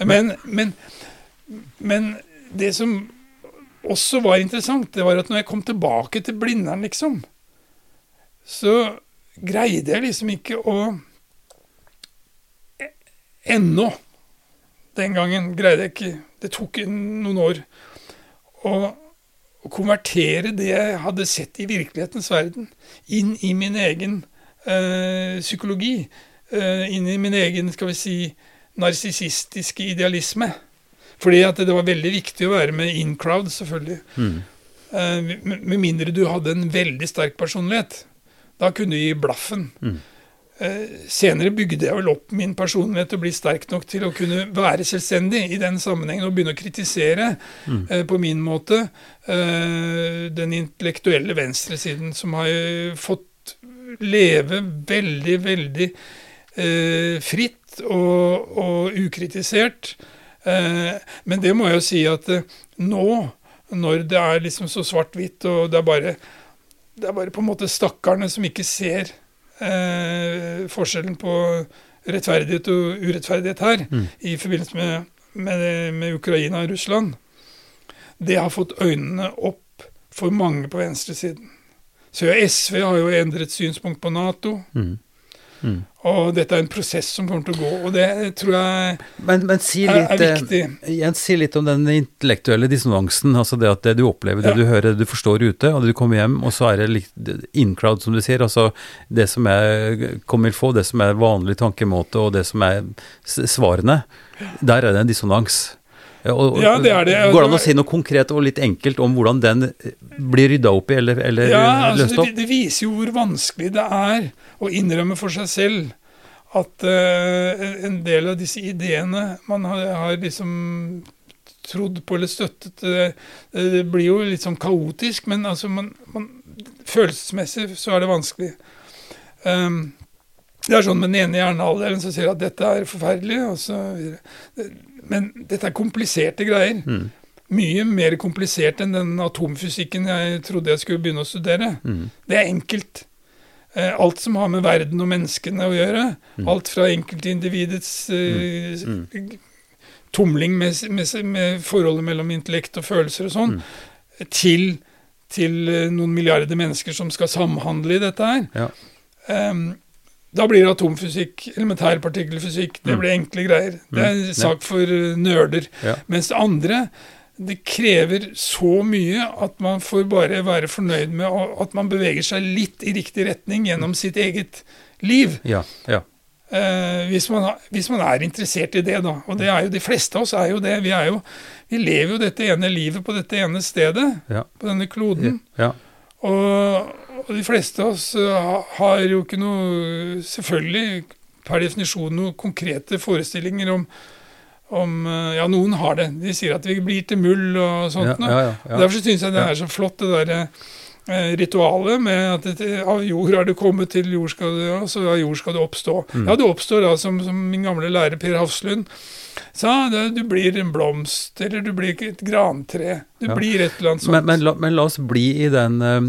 Men, men, men det som også var interessant, det var at når jeg kom tilbake til Blindern, liksom, så greide jeg liksom ikke å Ennå den gangen greide jeg ikke Det tok noen år å, å konvertere det jeg hadde sett i virkelighetens verden, inn i min egen øh, psykologi. Øh, inn i min egen, skal vi si, narsissistiske idealisme. Fordi at det var veldig viktig å være med in crowd, selvfølgelig. Mm. Uh, med mindre du hadde en veldig sterk personlighet. Da kunne du gi blaffen. Mm. Eh, senere bygde jeg vel opp min personlighet til å bli sterk nok til å kunne være selvstendig i den sammenhengen og begynne å kritisere mm. eh, på min måte eh, den intellektuelle venstresiden, som har fått leve veldig, veldig eh, fritt og, og ukritisert. Eh, men det må jeg jo si at eh, nå, når det er liksom så svart-hvitt, og det er bare det er bare på en måte stakkarene som ikke ser eh, forskjellen på rettferdighet og urettferdighet her mm. i forbindelse med, med, med, Ukraina og Russland, det har fått øynene opp for mange på venstresiden. Så SV har jo endret synspunkt på Nato. Mm. Mm. Og dette er en prosess som kommer til å gå, og det tror jeg men, men si litt, er, er, viktig. Jens, si litt om den intellektuelle dissonansen. Altså det at det du opplever, det ja. du hører, det du forstår ute, og det du kommer hjem, og så er det litt in-crowd, som du sier. Altså det som er kommer få, det som er vanlig tankemåte, og det som er svarene. Der er det en dissonans. Og, ja, det er det. Går det an å si noe konkret og litt enkelt om hvordan den blir rydda opp i eller, eller ja, altså, løst opp? Det, det, viser jo hvor vanskelig det er å innrømme for seg selv at uh, en del av disse ideene man har, har liksom trodd på eller støttet, det, det, blir jo litt sånn kaotisk, men altså man, man, følelsesmessig så er det vanskelig. Um, det er sånn med den ene hjernehalvdelen som sier at dette er forferdelig, og så videre. Men dette er kompliserte greier. Mm. Mye mer komplisert enn den atomfysikken jeg trodde jeg skulle begynne å studere. Mm. Det er enkelt. Eh, alt som har med verden og menneskene å gjøre. Mm. Alt fra enkeltindividets uh, tumling med, med, med, forholdet mellom intellekt og følelser og sånn, til, til, eh, noen milliarder mennesker som skal samhandle i dette her. Ja. Um, da blir det atomfysikk, elementærpartikkelfysikk, det mm. blir enkle greier. Det er en mm. sak for eh, nerder. Ja. Mens det andre det krever så mye at man får bare være fornøyd med at man beveger seg litt i riktig retning gjennom sitt eget liv. Ja, ja. Eh, hvis, man, hvis, man, er interessert i det, da. Og det er jo de fleste av oss er jo det. Vi, er jo, vi lever jo dette ene livet på dette ene stedet, ja. på denne kloden. Og, og de fleste av oss uh, har jo ikke noe Selvfølgelig per definisjon noen konkrete forestillinger om, om uh, Ja, noen har det. De sier at vi blir til mull og sånt. Ja, noe. ja, ja. Derfor syns jeg det er så flott, det derre eh, ritualet med at det, av jord har du kommet, til jord skal du, og så av jord skal du oppstå. Mm. Ja, det oppstår da, som, som min gamle lærer Per Hafslund det, du blir en blomst, eller du blir et grantre. Du Ja. blir et eller annet sånt. Men, men, la, men la oss bli i den, eh,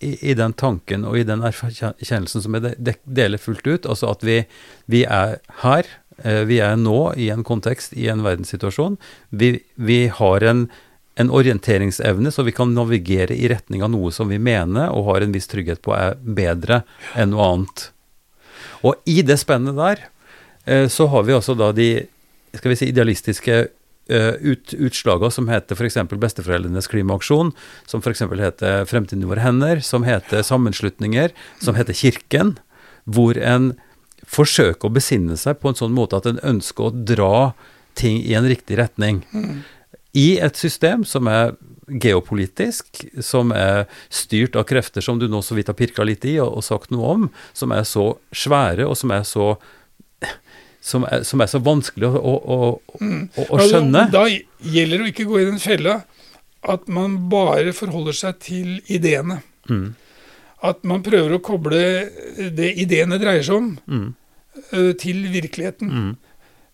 i, i- den tanken og i den erkjennelsen som jeg de- de- deler fullt ut. Altså at vi, vi er her, eh, vi er nå i en kontekst, i en verdenssituasjon. Vi, vi har en, en orienteringsevne, så vi kan navigere i retning av noe som vi mener og har en viss trygghet på er bedre enn noe annet. Og i det spennet der, eh, så har vi altså da de skal vi si, idealistiske eh, ut, utslagene som heter f.eks. Besteforeldrenes klimaaksjon, som f.eks. heter Fremtiden i våre hender, som heter Sammenslutninger, som heter Kirken, hvor en forsøker å besinne seg på en sånn måte at en ønsker å dra ting i en riktig retning. I et system som er geopolitisk, som er styrt av krefter som du nå så vidt har pirka litt i og, og sagt noe om, som er så svære og som er så som er, som er så vanskelig å, å, å, å, å skjønne. Da gjelder det å ikke gå i den fella at man bare forholder seg til ideene. Mm, At man prøver å koble det ideene dreier seg om, mm, eh, til virkeligheten. mm,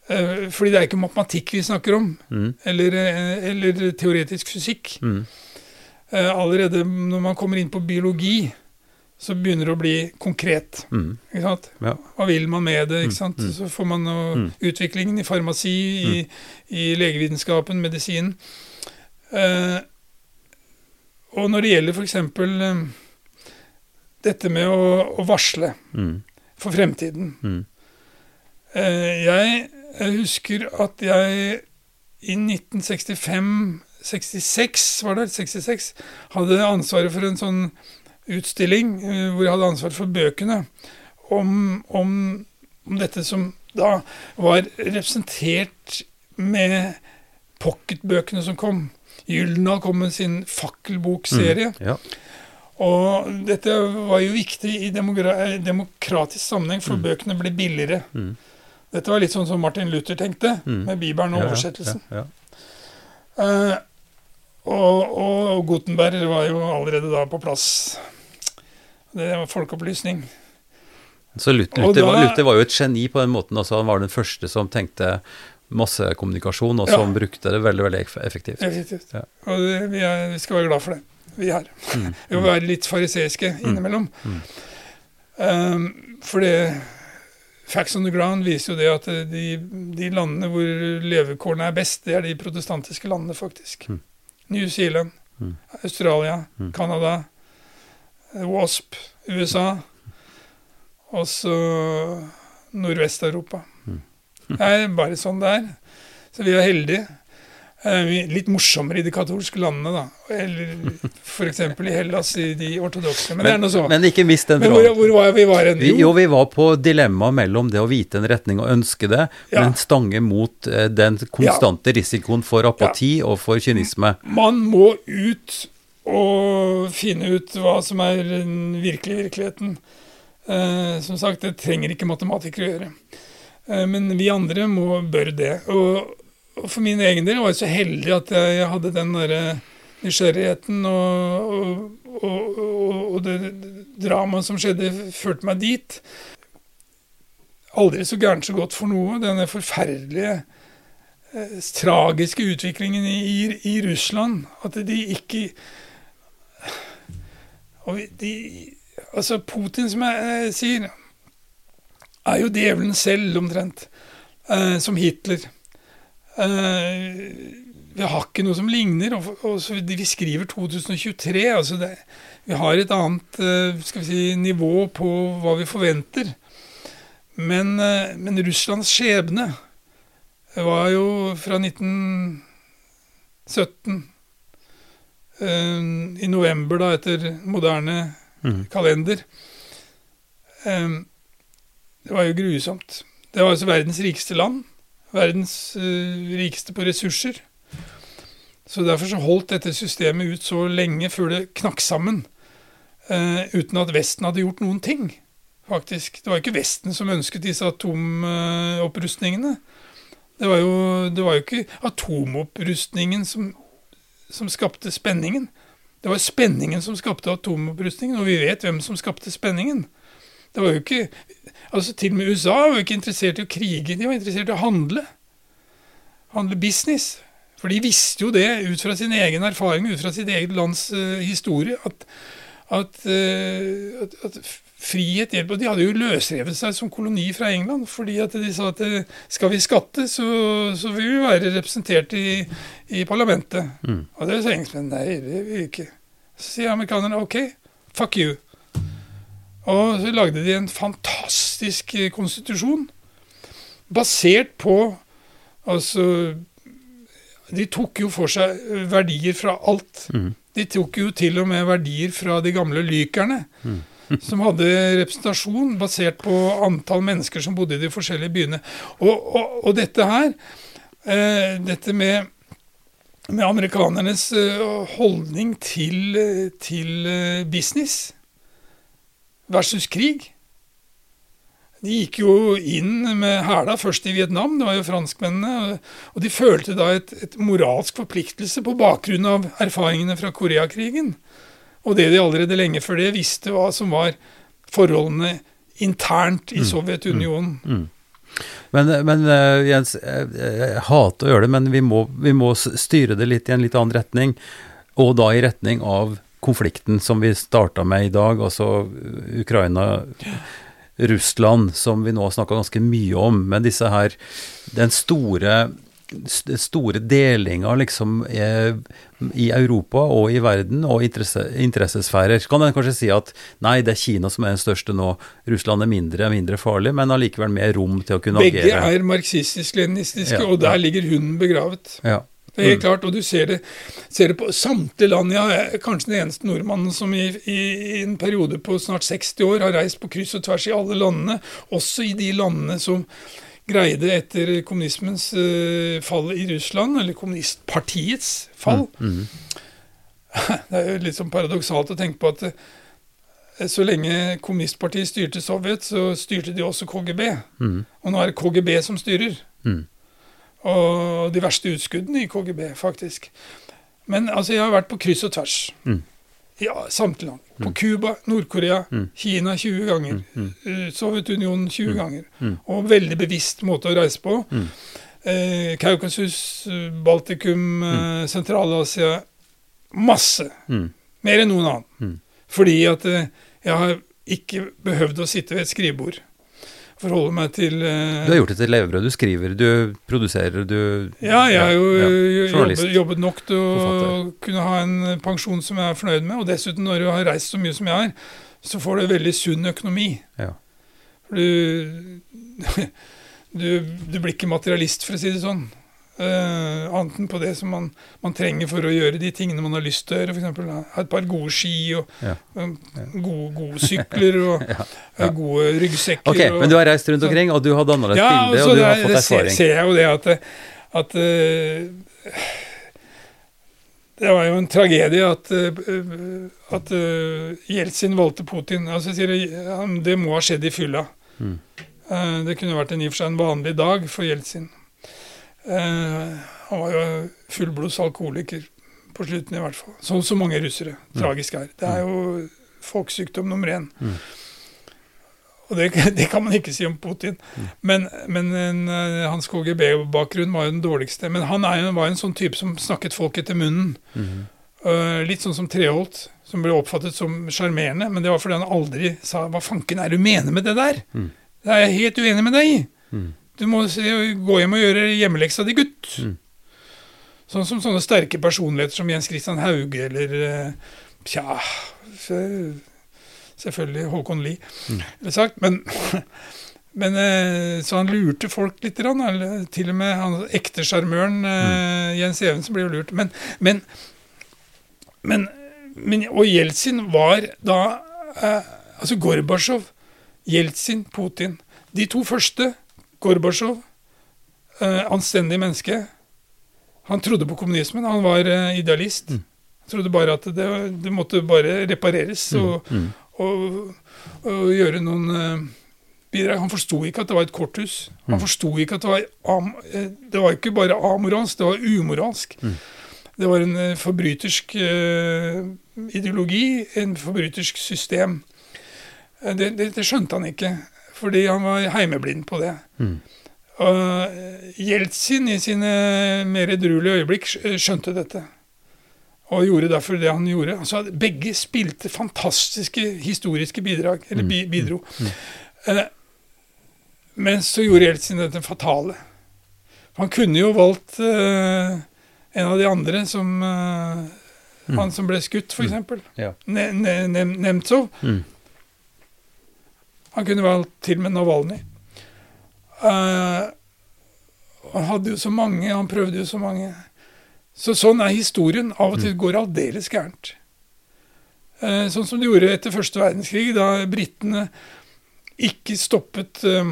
Eh, Fordi det er ikke matematikk vi snakker om, mm, eller, eh, eller teoretisk fysikk. mm, Allerede når man kommer inn på biologi, så begynner det å bli konkret. mm. Ja. Hva vil man med det? Mm, mm. Så får man noe Mm. utviklingen i farmasi, i, i legevitenskapen, medisin. Eh, og når det gjelder f.eks. Eh, dette med å, å varsle Mm, for fremtiden mm, eh, jeg, jeg husker at jeg i 1965-66, var det 66, hadde ansvaret for en sånn utstilling eh, hvor jeg hadde ansvar for bøkene om, om, om dette som da var representert med pocketbøkene som kom. Gyldendal kom med sin fakkelbokserie. mm. Ja. Og dette var jo viktig i demokratisk sammenheng, for bøkene ble billigere. Mm. Dette var litt sånn som Martin Luther tenkte, Mm. med Bibelen og Ja, oversettelsen. Ja. Eh, og, og Gutenberg var jo allerede da på plass. Det var folkeopplysning. Så Luther, Luther, var, da- Luther var jo et geni på den måten. Altså han var den første som tenkte massekommunikasjon, og Ja. som brukte det veldig veldig eff- effektivt. Effektivt. Ja. Og det, vi, er, vi skal være glad for det, vi her. Mm. Vi må være litt fariseiske innimellom. Mm. Um, for det Facts on the ground viser jo det at eh, de, de landene hvor levekårene er best, det er de protestantiske landene, faktisk. Mm. New Zealand, Mm. Australia, Mm. Canada, WASP, USA. Og så Nordvest-Europa. Mm. Det er bare sånn det er. Så vi er heldige. Eh, Litt morsommere i de katolske landene, da. Eller f.eks. i Hellas, i de ortodokse. Men, så. men ikke mist den tråden. hvor, hvor var vi var hen? vi, jo, vi var på dilemmaet mellom det å vite en retning og ønske det, Ja. men stange mot eh, den konstante risikoen for apati og for kynisme. Man må ut og finne ut hva som er den virkelige virkeligheten. Eh, som sagt, det trenger ikke matematikere å gjøre. Eh, men vi andre må, bør det. Og, og for min egen del var jeg så heldig at jeg hadde den derre nysgjerrigheten og, og, og det dramaet som skjedde, førte meg dit. Aldri så gærent så godt for noe. Denne forferdelige eh, tragiske utviklingen i, i, i Russland. At de ikke og de, Altså, Putin, som jeg eh, sier, er jo djevelen selv, omtrent. Eh, som Hitler. Eh, vi har ikke noe som ligner. Og, og så vi skriver 2023. altså det, Vi har et annet eh, skal vi si, nivå på hva vi forventer. Men, eh, men Russlands skjebne var jo fra 1917 eh, I november, da, etter moderne Mm. kalender. Um, Det var jo grusomt. Det var altså verdens rikeste land. Verdens uh, rikeste på ressurser. Så derfor så holdt dette systemet ut så lenge før det knakk sammen. Uh, uten at Vesten hadde gjort noen ting, faktisk. Det var ikke Vesten som ønsket disse atomopprustningene. Det var jo, det var jo ikke atomopprustningen som, som skapte spenningen. Det var spenningen som skapte atomopprustningen, og vi vet hvem som skapte spenningen. Det var jo ikke, altså Til og med USA var jo ikke interessert i å krige, de var interessert i å handle. Handle business. For de visste jo det ut fra sin egen erfaring, ut fra sitt eget lands uh, historie, at, at, uh, at, at frihet hjelper. Og de hadde jo løsrevet seg som koloni fra England, fordi at de sa at skal vi skatte, så, så vil vi være representert i, i parlamentet. Mm. Og det sa engelskmennene nei, det vil vi ikke. Så sier amerikanerne OK, fuck you. Og så lagde de en fantastisk konstitusjon basert på Altså De tok jo for seg verdier fra alt. Mm. De tok jo til og med verdier fra de gamle lykerne. Mm. Som hadde representasjon basert på antall mennesker som bodde i de forskjellige byene. Og, og, og dette her, eh, dette med, med amerikanernes eh, holdning til, til eh, business versus krig de gikk jo inn med hæla først i Vietnam, det var jo franskmennene. Og de følte da et, et moralsk forpliktelse på bakgrunn av erfaringene fra Koreakrigen. Og det de allerede lenge før det visste hva som var forholdene internt i mm. Sovjetunionen. Mm. Mm. Men, men uh, Jens, jeg, jeg, hater å gjøre det, men vi må, vi må, styre det litt i en litt annen retning. Og da i retning av konflikten som vi starta med i dag, altså Ukraina. Russland, som vi nå har snakka ganske mye om, men disse her Den store store delinga liksom i Europa og i verden og interesse, interessesfærer. Kan en kanskje si at nei, det er Kina som er den største nå, Russland er mindre, mindre farlig, men allikevel mer rom til å kunne Begge agere? Begge er marxistisk-leninistiske, ja, og der ja. ligger hunden begravet. Ja. Det er helt mm. klart, og du ser det, ser det på samtlige land. Jeg er kanskje den eneste nordmannen som i, i, i, en periode på snart 60 år har reist på kryss og tvers i alle landene, også i de landene som greide etter kommunismens uh, fall i Russland, eller kommunistpartiets fall. Mm, mm. Det er jo litt sånn paradoksalt å tenke på at uh, så lenge kommunistpartiet styrte Sovjet, så styrte de også KGB. Mm. Og nå er det KGB som styrer. Mm. Og de verste utskuddene i KGB, faktisk. Men altså, jeg har vært på kryss og tvers. Mm. Ja, samtlige. På Cuba, Nord-Korea, mm. Kina 20 ganger. Mm. mm. Eh, Sovjetunionen 20 mm. ganger. Mm. Og veldig bevisst måte å reise på. Eh, Kaukasus, Baltikum, eh, Sentral-Asia Masse. Mer enn noen annen. Fordi at eh, jeg har ikke behøvd å sitte ved et skrivebord forholde meg til uh, Du har gjort det til levebrød. Du skriver, du produserer, du Ja, jeg har jo ja, jobbet, jobbet, nok til å Forfatter. kunne ha en pensjon som jeg er fornøyd med. Og dessuten, når du har reist så mye som jeg har, så får du veldig sunn økonomi. Ja. For du, du, du blir ikke materialist, for å si det sånn. Uh, annet enn på det som man, man, trenger for å gjøre de tingene man har lyst til å gjøre. F.eks. ha et par gode ski og ja. um, gode, gode, sykler og ja. Ja. gode ryggsekker. Ok, og, Men du har reist rundt omkring, og du har danna deg et bilde, og, du har fått erfaring. Ja, ser jeg jo det at, at uh, Det var jo en tragedie at, uh, at Jeltsin valgte Putin. Altså, det må ha skjedd i fylla. Mm. det kunne vært en i og for seg en vanlig dag for Jeltsin. Eh, han var jo fullblods alkoholiker på slutten, i hvert fall. Sånn som mange russere. Mm. Tragisk er. Det er jo folkesykdom nummer én. Mm. Og det, det, kan man ikke si om Putin. Mm. Men, men en, eh, hans KGB-bakgrunn var jo den dårligste. Men han er, var en sånn type som snakket folk etter munnen. Mm. Uh, litt sånn som Treholt, som ble oppfattet som sjarmerende. Men det var fordi han aldri sa 'hva fanken er du mener med det der'? Mm. Det er jeg helt uenig med deg i. Du må gå hjem og gjøre hjemmeleksa di, gutt. Mm. Sånn som sånne sterke personligheter som Jens Christian Hauge eller eh, Tja Selvfølgelig Håkon Lie, mm. sagt. Men, men eh, Så han lurte folk litt. Eller, til og med han ekte sjarmøren eh, mm. Jens Evensen ble jo lurt. Men, men, men, men Og Jeltsin var da Altså Gorbatsjov, Jeltsin, Putin. De to første Gorbatsjov, eh, anstendig menneske. Han trodde på kommunismen. Han var eh, idealist. Mm. Trodde bare at det, det måtte bare repareres og, Mm. og, og gjøre noen eh, bidrag. Han forsto ikke at det var et korthus. Han Mm. forsto ikke at det var Det var ikke bare amoralsk, det var umoralsk. Mm. Det var en forbrytersk ideologi, en forbrytersk system. Det, det, det skjønte han ikke, fordi han var heimeblind på det. Mm. Og eh, Jeltsin i sine mer edruelige øyeblikk skjønte dette. Og gjorde derfor det han gjorde. Altså, begge spilte fantastiske historiske bidrag, eller bi bidro. Eh, men så gjorde Jeltsin dette fatale. Han kunne jo valgt uh, en av de andre som uh, Mm. Han som ble skutt, f.eks. eksempel Ja. Ne ne ne Nemtsov. Mm. Han kunne valgt til og med Navalnyj. Uh, han hadde jo så mange, han prøvde jo så mange. Så sånn er historien. Av og til går det aldeles gærent. Uh, sånn som det gjorde etter første verdenskrig, da britene ikke stoppet uh,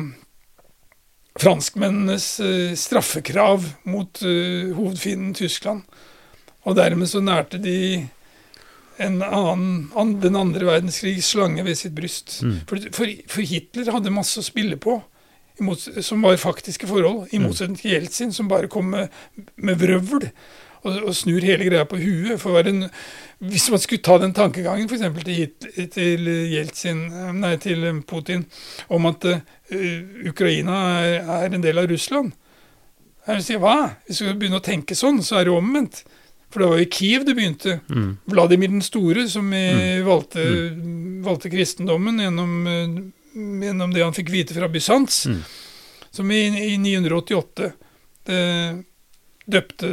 franskmennenes eh, straffekrav mot eh, hovedfienden Tyskland. Og dermed så nærte de annen, an, den andre verdenskrigs slange ved sitt bryst. Mm. For, for, for Hitler hadde masse å spille på, Imot, som var faktiske forhold, i Mm. motsetning til Jeltsin, som bare kom med, med vrøvl og, snur hele greia på huet. For en, hvis man skulle ta den tankegangen f.eks. Til, til Jeltsin, nei, til Putin, om at uh, Ukraina er, er en del av Russland Jeg vil si, hva? Hvis vi skal begynne å tenke sånn, så er det omvendt. For det var jo i Kiev det begynte. Mm. Vladimir den store, som mm. valgte, valgte kristendommen gjennom, eh, gjennom det han fikk vite fra Bysants, Mm. som i, i 988 det, døpte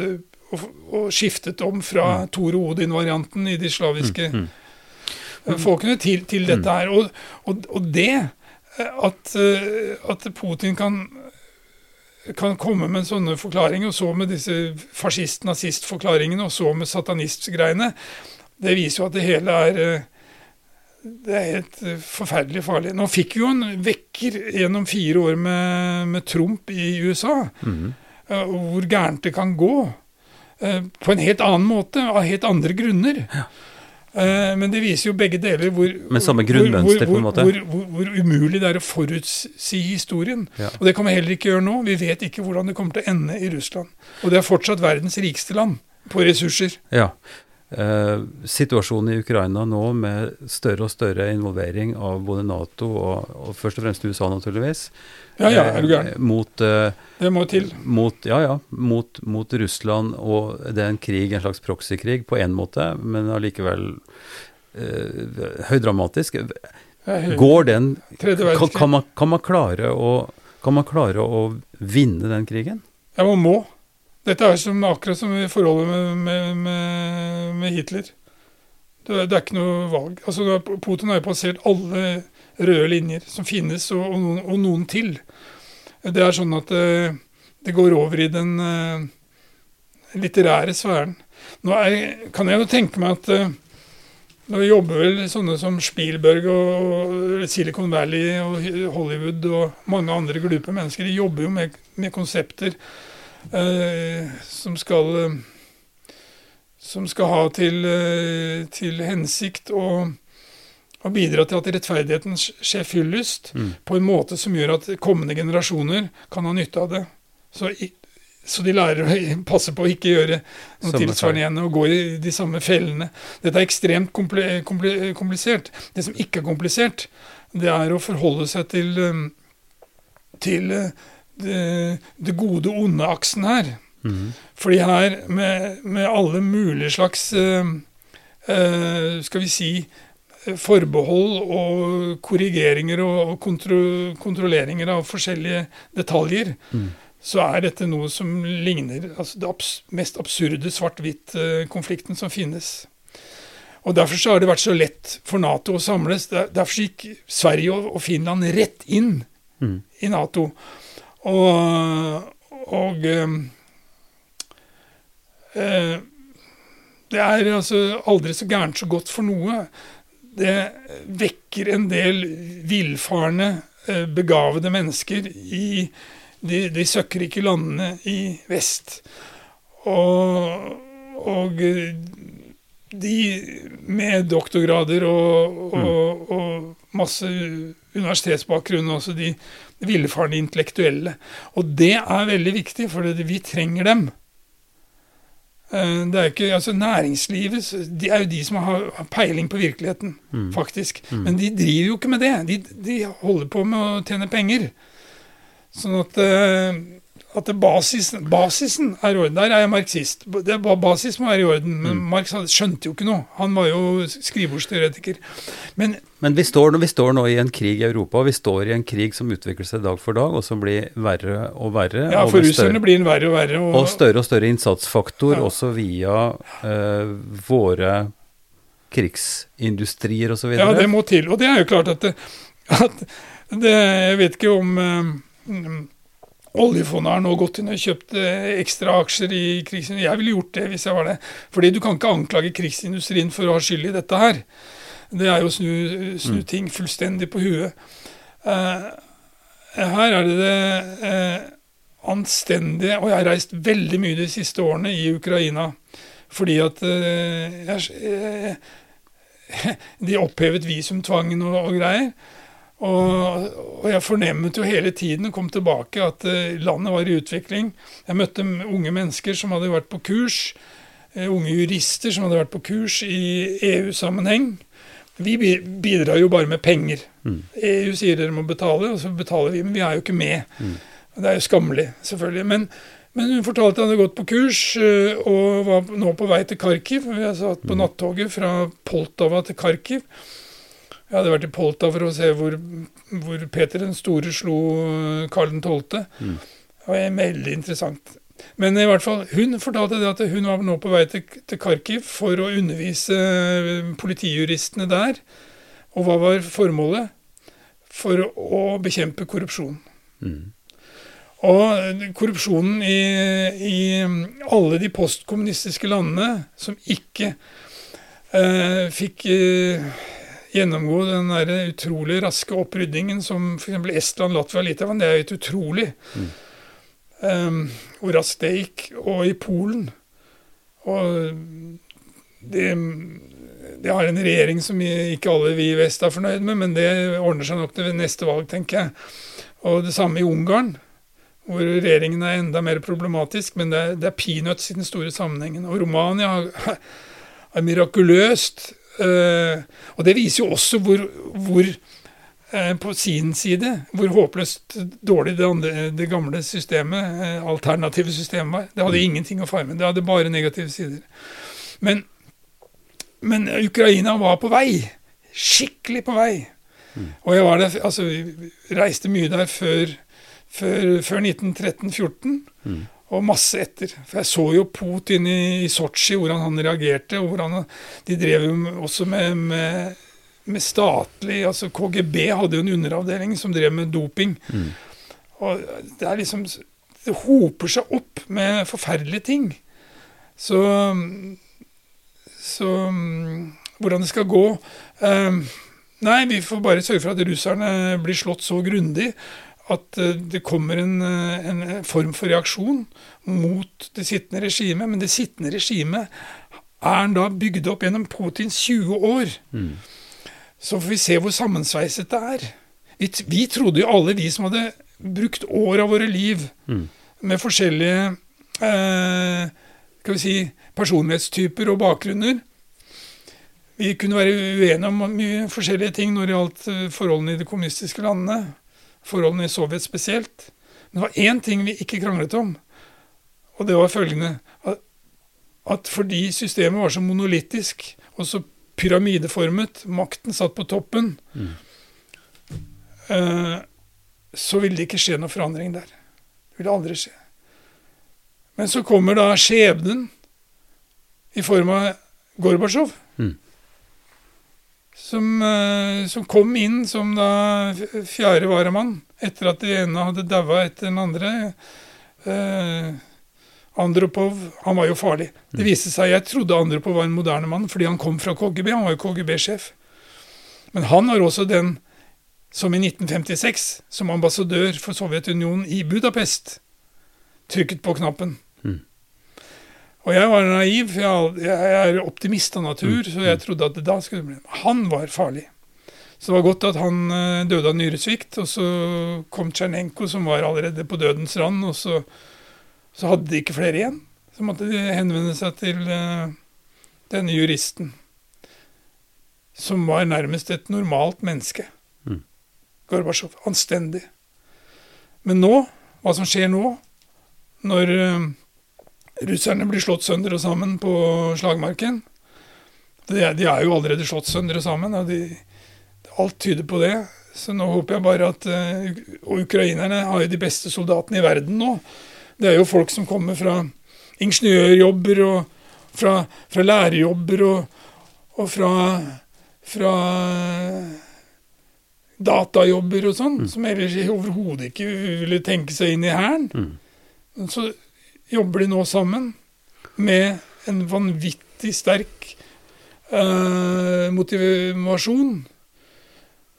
og, og skiftet om fra Tore Odin-varianten i de slaviske Mm. eh, folkene til, til dette her. Og, og, og det eh, at, eh, at Putin kan kan komme med sånne forklaringer, og så med disse fascist-nazist-forklaringene, og så med satanist-greiene, det viser jo at det hele er eh, det er helt eh, forferdelig farlig. Nå fikk vi jo en vekker gjennom fire år med, med Trump i USA, Mm. eh, hvor gærent det kan gå. På en helt annen måte, av helt andre grunner. Eh, Men det viser jo begge deler hvor. Hvor, hvor, hvor umulig det er å forutsi historien. Ja. Og det kan vi heller ikke gjøre nå. Vi vet ikke hvordan det kommer til å ende i Russland. Og det er fortsatt verdens rikeste land på ressurser. Ja. Eh, situasjonen i Ukraina nå med større og større involvering av både Nato og, og først og fremst USA, naturligvis. Ja, ja, er du eh, gæren. Mot, eh, Det må til. mot, ja, ja, mot, mot Russland, og det er en krig, en slags proxykrig på én måte, men allikevel eh, høydramatisk. Går den kan, kan, man, kan, man klare å, kan man klare å vinne den krigen? Ja, man må. Dette er som, akkurat som i forholdet med, med, med, med Hitler. Det er, det er ikke noe valg. Altså, Putin har jo passert alle røde linjer som finnes, og, og, noen, og noen til. Det er sånn at det, det går over i den uh, litterære sfæren. Nå er, kan jeg jo tenke meg at uh, nå jobber vel sånne som Spielberg og, Silicon Valley og Hollywood og mange andre glupe mennesker. De jobber jo med, med konsepter eh, som skal eh, som skal ha til, eh, til hensikt å, å bidra til at rettferdigheten skjer fyllest Mm. på en måte som gjør at kommende generasjoner kan ha nytte av det. Så, så de lærer å passe på å ikke gjøre noe tilsvarende igjen og gå i de samme fellene. Dette er ekstremt kompli, kompli, komplisert. Det som ikke er komplisert, det er å forholde seg til, til uh, det, det gode-onde-aksen her. Mm. Fordi her, med, med alle mulige slags uh, uh, Skal vi si eh, forbehold og korrigeringer og, kontro, kontrolleringer av forskjellige detaljer, Mm. så er dette noe som ligner altså det abs mest absurde svart-hvitt-konflikten som finnes. Og Derfor så har det vært så lett for Nato å samles. Der- Derfor gikk Sverige og, og Finland rett inn Mm. i Nato. Og, og eh, eh, Det er altså aldri så gærent så godt for noe. Det vekker en del villfarne, eh, begavede mennesker i de, de søkkrike landene i vest. Og, og eh, de med doktorgrader og, og, og masse universitetsbakgrunn, også de villfarne intellektuelle. Og det er veldig viktig, for vi trenger dem. Eh, det er ikke, altså Næringslivet de er jo de som har peiling på virkeligheten, mm. faktisk. Mm. Men de driver jo ikke med det. De, de, holder på med å tjene penger. Sånn at uh, at basisen, basisen, er i orden. Der er jeg marxist. Det, basis må være i orden. Men mm. Marx skjønte jo ikke noe. Han var jo skrivebordsteoretiker. Men, men vi, står, vi, står, nå i en krig i Europa, vi står i en krig som utvikler seg dag for dag, og som blir verre og verre. Ja, for russerne blir den verre og verre. Og, og større og større innsatsfaktor, ja. også via uh, våre krigsindustrier osv. Ja, det må til. Og det er jo klart at, det, at det, Jeg vet ikke om uh, Oljefondet har nå gått inn og kjøpt eh, ekstra aksjer i krigsindustrien. Jeg ville gjort det hvis jeg var det. Fordi du kan ikke anklage krigsindustrien for å ha skyld i dette her. Det er jo å snu, snu, mm. ting fullstendig på huet. Uh, her er det det uh, anstendige Og jeg har reist veldig mye de siste årene i Ukraina fordi at uh, jeg, De opphevet visumtvangen og, og greier. Og, og, jeg fornemmet jo hele tiden og kom tilbake at uh, landet var i utvikling. Jeg møtte unge mennesker som hadde vært på kurs. Uh, unge jurister som hadde vært på kurs i EU-sammenheng. Vi bidrar jo bare med penger. Mm. EU sier dere må betale, og så betaler vi. Men vi er jo ikke med. Mm. Det er jo skammelig, selvfølgelig. Men, men hun fortalte at hun hadde gått på kurs uh, og var nå på vei til Kharkiv. Jeg satt på mm. nattoget fra Poltava til Kharkiv. Jeg hadde vært i Polta for å se hvor, hvor Peter den store slo eh, Karl 12. Mm. Det var veldig interessant. Men i hvert fall, hun fortalte det at hun var nå på vei til, til Kharkiv for å undervise eh, politijuristene der. Og hva var formålet? For å bekjempe korrupsjon. Mm. Og korrupsjonen i, i, alle de postkommunistiske landene som ikke eh, fikk eh, gjennomgå den der utrolig raske oppryddingen som f.eks. Estland, Latvia og Litauen. Det er helt utrolig mm. um, hvor raskt det gikk. Og i Polen. Og det, det har en regjering som ikke alle vi i vest er fornøyd med, men det ordner seg nok til neste valg, tenker jeg. Og det samme i Ungarn, hvor regjeringen er enda mer problematisk, men det er, det er peanuts i den store sammenhengen. Og Romania er mirakuløst og det viser jo også hvor, hvor uh, på sin side hvor håpløst dårlig det, andre, det gamle systemet, uh, alternative systemet var. Det hadde mm. ingenting å farme. Det hadde bare negative sider. Men, men Ukraina var på vei. Skikkelig på vei. Mm. Og jeg var der, altså, reiste mye der før, før, før 1913-14. Mm og masse etter. For jeg så jo Putin i, i Sotsji, hvordan han reagerte. og hvordan De drev jo også med, med, med, statlig altså KGB hadde jo en underavdeling som drev med doping. Mm. Og det er liksom Det hoper seg opp med forferdelige ting. Så Så hvordan det skal gå um, Nei, vi får bare sørge for at russerne blir slått så grundig at eh, det kommer en, eh, en, form for reaksjon mot det sittende regimet. Men det sittende regimet er da bygd opp gjennom Putins 20 år. Mm. Så får vi se hvor sammensveiset det er. Vi, vi, trodde jo alle, vi som hadde brukt år av våre liv mm. med forskjellige eh, skal vi si, personlighetstyper og bakgrunner Vi kunne være uenige om mye forskjellige ting når det gjaldt eh, forholdene i de kommunistiske landene forholdene i Sovjet spesielt. Men det var én ting vi ikke kranglet om, og det var følgende at, fordi systemet var så monolittisk og så pyramideformet, makten satt på toppen, mm. uh, så ville det ikke skje noen forandring der. Det ville aldri skje. Men så kommer da skjebnen i form av Gorbatsjov. Mm som, eh, som, kom inn som da fjerde varamann etter at de ene hadde daua etter den andre. Eh, Andropov han var jo farlig. Det viste seg, Jeg trodde Andropov var en moderne mann fordi han kom fra KGB. Han var jo KGB-sjef. Men han var også den som i 1956, som ambassadør for Sovjetunionen i Budapest, trykket på knappen. Mm. Og jeg var naiv, for jeg, er optimist av natur, så jeg trodde at da skulle det bli Han var farlig. Så det var godt at han eh, døde av nyresvikt, og så kom Tsjernenko, som var allerede på dødens rand, og så, så hadde de ikke flere igjen. Så måtte de henvende seg til uh, denne juristen, som var nærmest et normalt menneske. Mm. Gorbatsjov. Anstendig. Men nå, hva som skjer nå, når uh, russerne blir slått sønder og sammen på slagmarken de, de er jo allerede slått sønder og sammen, og de, alt tyder på det. Så nå håper jeg bare at uh, Og ukrainerne har jo de beste soldatene i verden nå. Det er jo folk som kommer fra ingeniørjobber og fra, fra lærerjobber og, og fra, fra datajobber og sånn, mm. som ellers overhodet ikke ville tenke seg inn i hæren. Mm. Så jobber de nå sammen med en vanvittig sterk eh, motivasjon.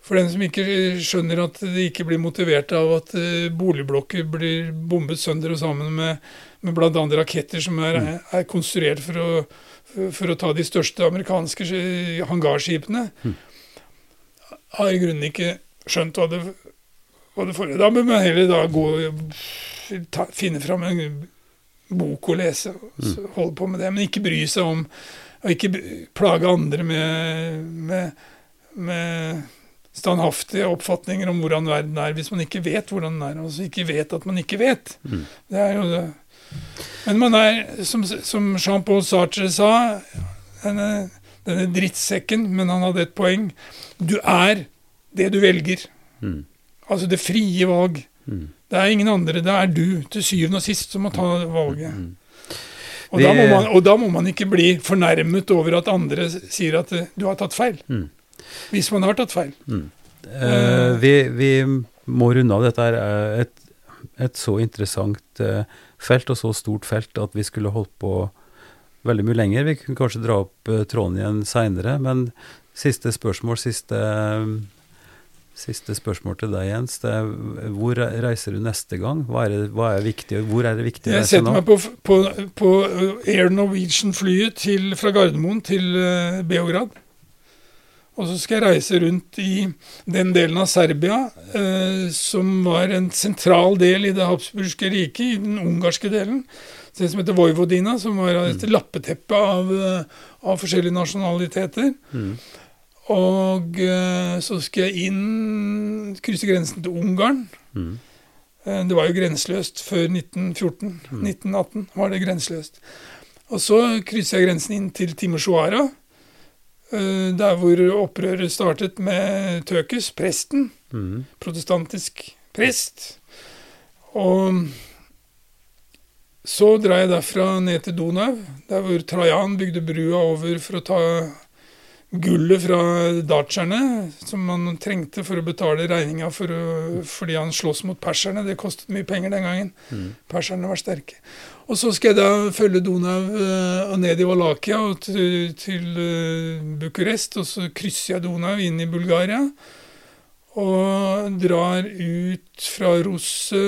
For den som ikke skjønner at de ikke blir motivert av at uh, boligblokker blir bombet sønder og sammen med, med bl.a. raketter som er, mm. er konstruert for å, for å, ta de største amerikanske hangarskipene, mm. har i grunnen ikke skjønt hva det, hva det forrige Da bør man heller da gå ta, finne fram en bok å lese og mm. holde på med det. Men ikke bry seg om å ikke plage andre med, med, med standhaftige oppfatninger om hvordan verden er, hvis man ikke vet hvordan den er. Altså ikke vet at man ikke vet. Mm. Det er jo det. Men man er, som, som Jean-Paul Sartre sa, denne, denne, drittsekken, men han hadde et poeng. Du er det du velger. Mm. Altså det frie valg. Mm. Det er ingen andre. Det er du til syvende og sist som må ta valget. Mm. Og, Vi, da man, og, da må man, ikke bli fornærmet over at andre sier at eh, du har tatt feil. Mm. Hvis man har tatt feil. Mm. Uh, vi, vi, må runde av. Dette er et, et så interessant felt og så stort felt at vi skulle holdt på veldig mye lenger. Vi kunne kanskje dra opp tråden igjen seinere, men siste spørsmål, siste Siste spørsmål til deg, Jens. Er, hvor reiser du neste gang? Hva er, hva er viktig, hvor er det viktig å reise nå? Jeg setter meg på, på, på Air Norwegian-flyet fra Gardermoen til uh, Beograd. Og så skal jeg reise rundt i den delen av Serbia eh, som var en sentral del i det habsburgske riket, i den ungarske delen. Det som heter Vojvodina, som var et mm. lappeteppe av, uh, av forskjellige nasjonaliteter. Mm. Og eh, så skal jeg inn, krysse grensen til Ungarn. Mm. Eh, det var jo grenseløst før 1914. Mm. 1918 var det grenseløst. Og så krysser jeg grensen inn til Timoshwara, eh, der hvor opprøret startet med Tøkes, presten. Mm. Protestantisk prest. Og så drar jeg derfra ned til Donau, der hvor Trajan bygde brua over for å ta gullet fra dartserne som man trengte for å betale regninga for fordi han slåss mot perserne. Det kostet mye penger den gangen. Mm. Perserne var sterke. Og så skal jeg da følge Donau uh, ned i Valakia og til, til uh, Bucuresti, og så krysser jeg Donau inn i Bulgaria. Og drar ut fra Russe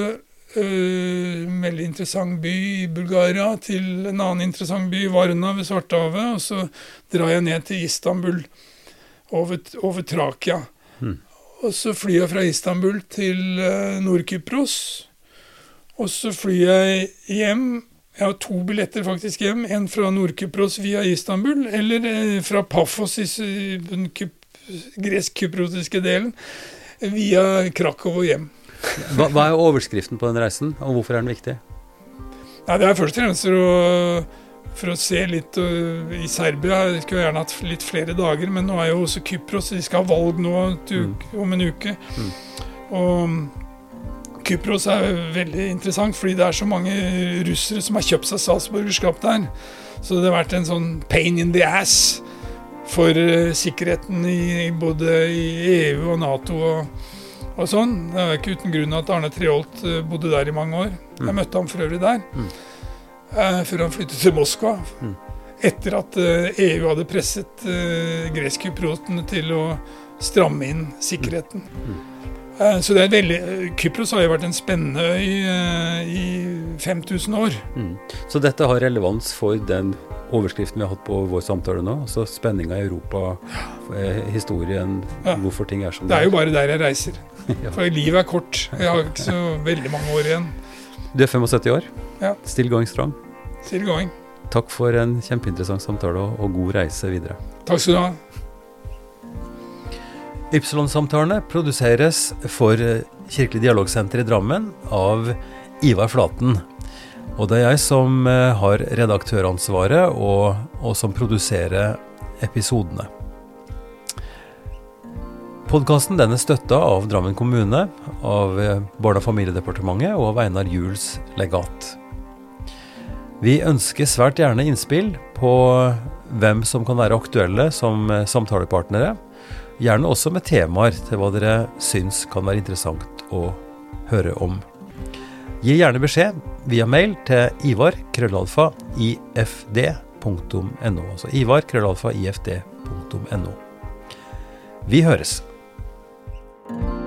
Uh, veldig interessant by i Bulgaria til en annen interessant by, Varna ved Svartehavet. Og så drar jeg ned til Istanbul, over, over Trakia. Mm. Og så flyr jeg fra Istanbul til uh, Nord-Kypros. Og så flyr jeg hjem. Jeg har to billetter faktisk hjem. En fra Nord-Kypros via Istanbul, eller uh, fra Pafos i den gresk-kyprotiske delen, via Krakow og hjem. Hva, hva, er overskriften på den reisen, og hvorfor er den viktig? Ja, det er først og fremst for å, for å se litt uh, i Serbia. Jeg skulle gjerne hatt litt flere dager, men nå er jo også Kypros. De skal ha valg nå mm. om en uke. Mm. Og Kypros er veldig interessant, fordi det er så mange russere som har kjøpt seg statsborgerskap der. Så det har vært en sånn pain in the ass for uh, sikkerheten i både i EU og Nato. og og sånn. Det er ikke uten grunn at Arne Treholt eh, bodde der i mange år. Jeg mm. møtte ham for øvrig der. Eh, før han flyttet til Moskva. Mm. Etter at EU eh, e hadde presset uh, greskkypriotene til å stramme inn sikkerheten. Så det er veldig, Kypros har jo vært en spennende øy i 5000 år. Mm. Så dette har relevans for den overskriften vi har hatt på vår samtale nå? Altså spenninga i Europa, historien, Ja. hvorfor ting er som Det er jo bare der jeg reiser. For livet er kort. Jeg har ikke så veldig mange år igjen. Du er 75 år. Ja. Still going strong. Still going. Takk for en kjempeinteressant samtale, og og god reise videre. Takk skal du ha. Ypsilon-samtalene produseres for eh, Kirkelig dialogsenter i Drammen av Ivar Flaten. Og det er jeg som eh, har redaktøransvaret, og, og som produserer episodene. Podkasten er støtta av Drammen kommune, av eh, Barne- og familiedepartementet og av Einar Juels legat. Vi ønsker svært gjerne innspill på hvem som kan være aktuelle som eh, samtalepartnere. Gjerne også med temaer til hva dere syns kan være interessant å høre om. Gi gjerne beskjed via mail til ivar krøllalfa ifd.no. Altså ivar krøllalfa ifd.no. Vi høres. Thank you.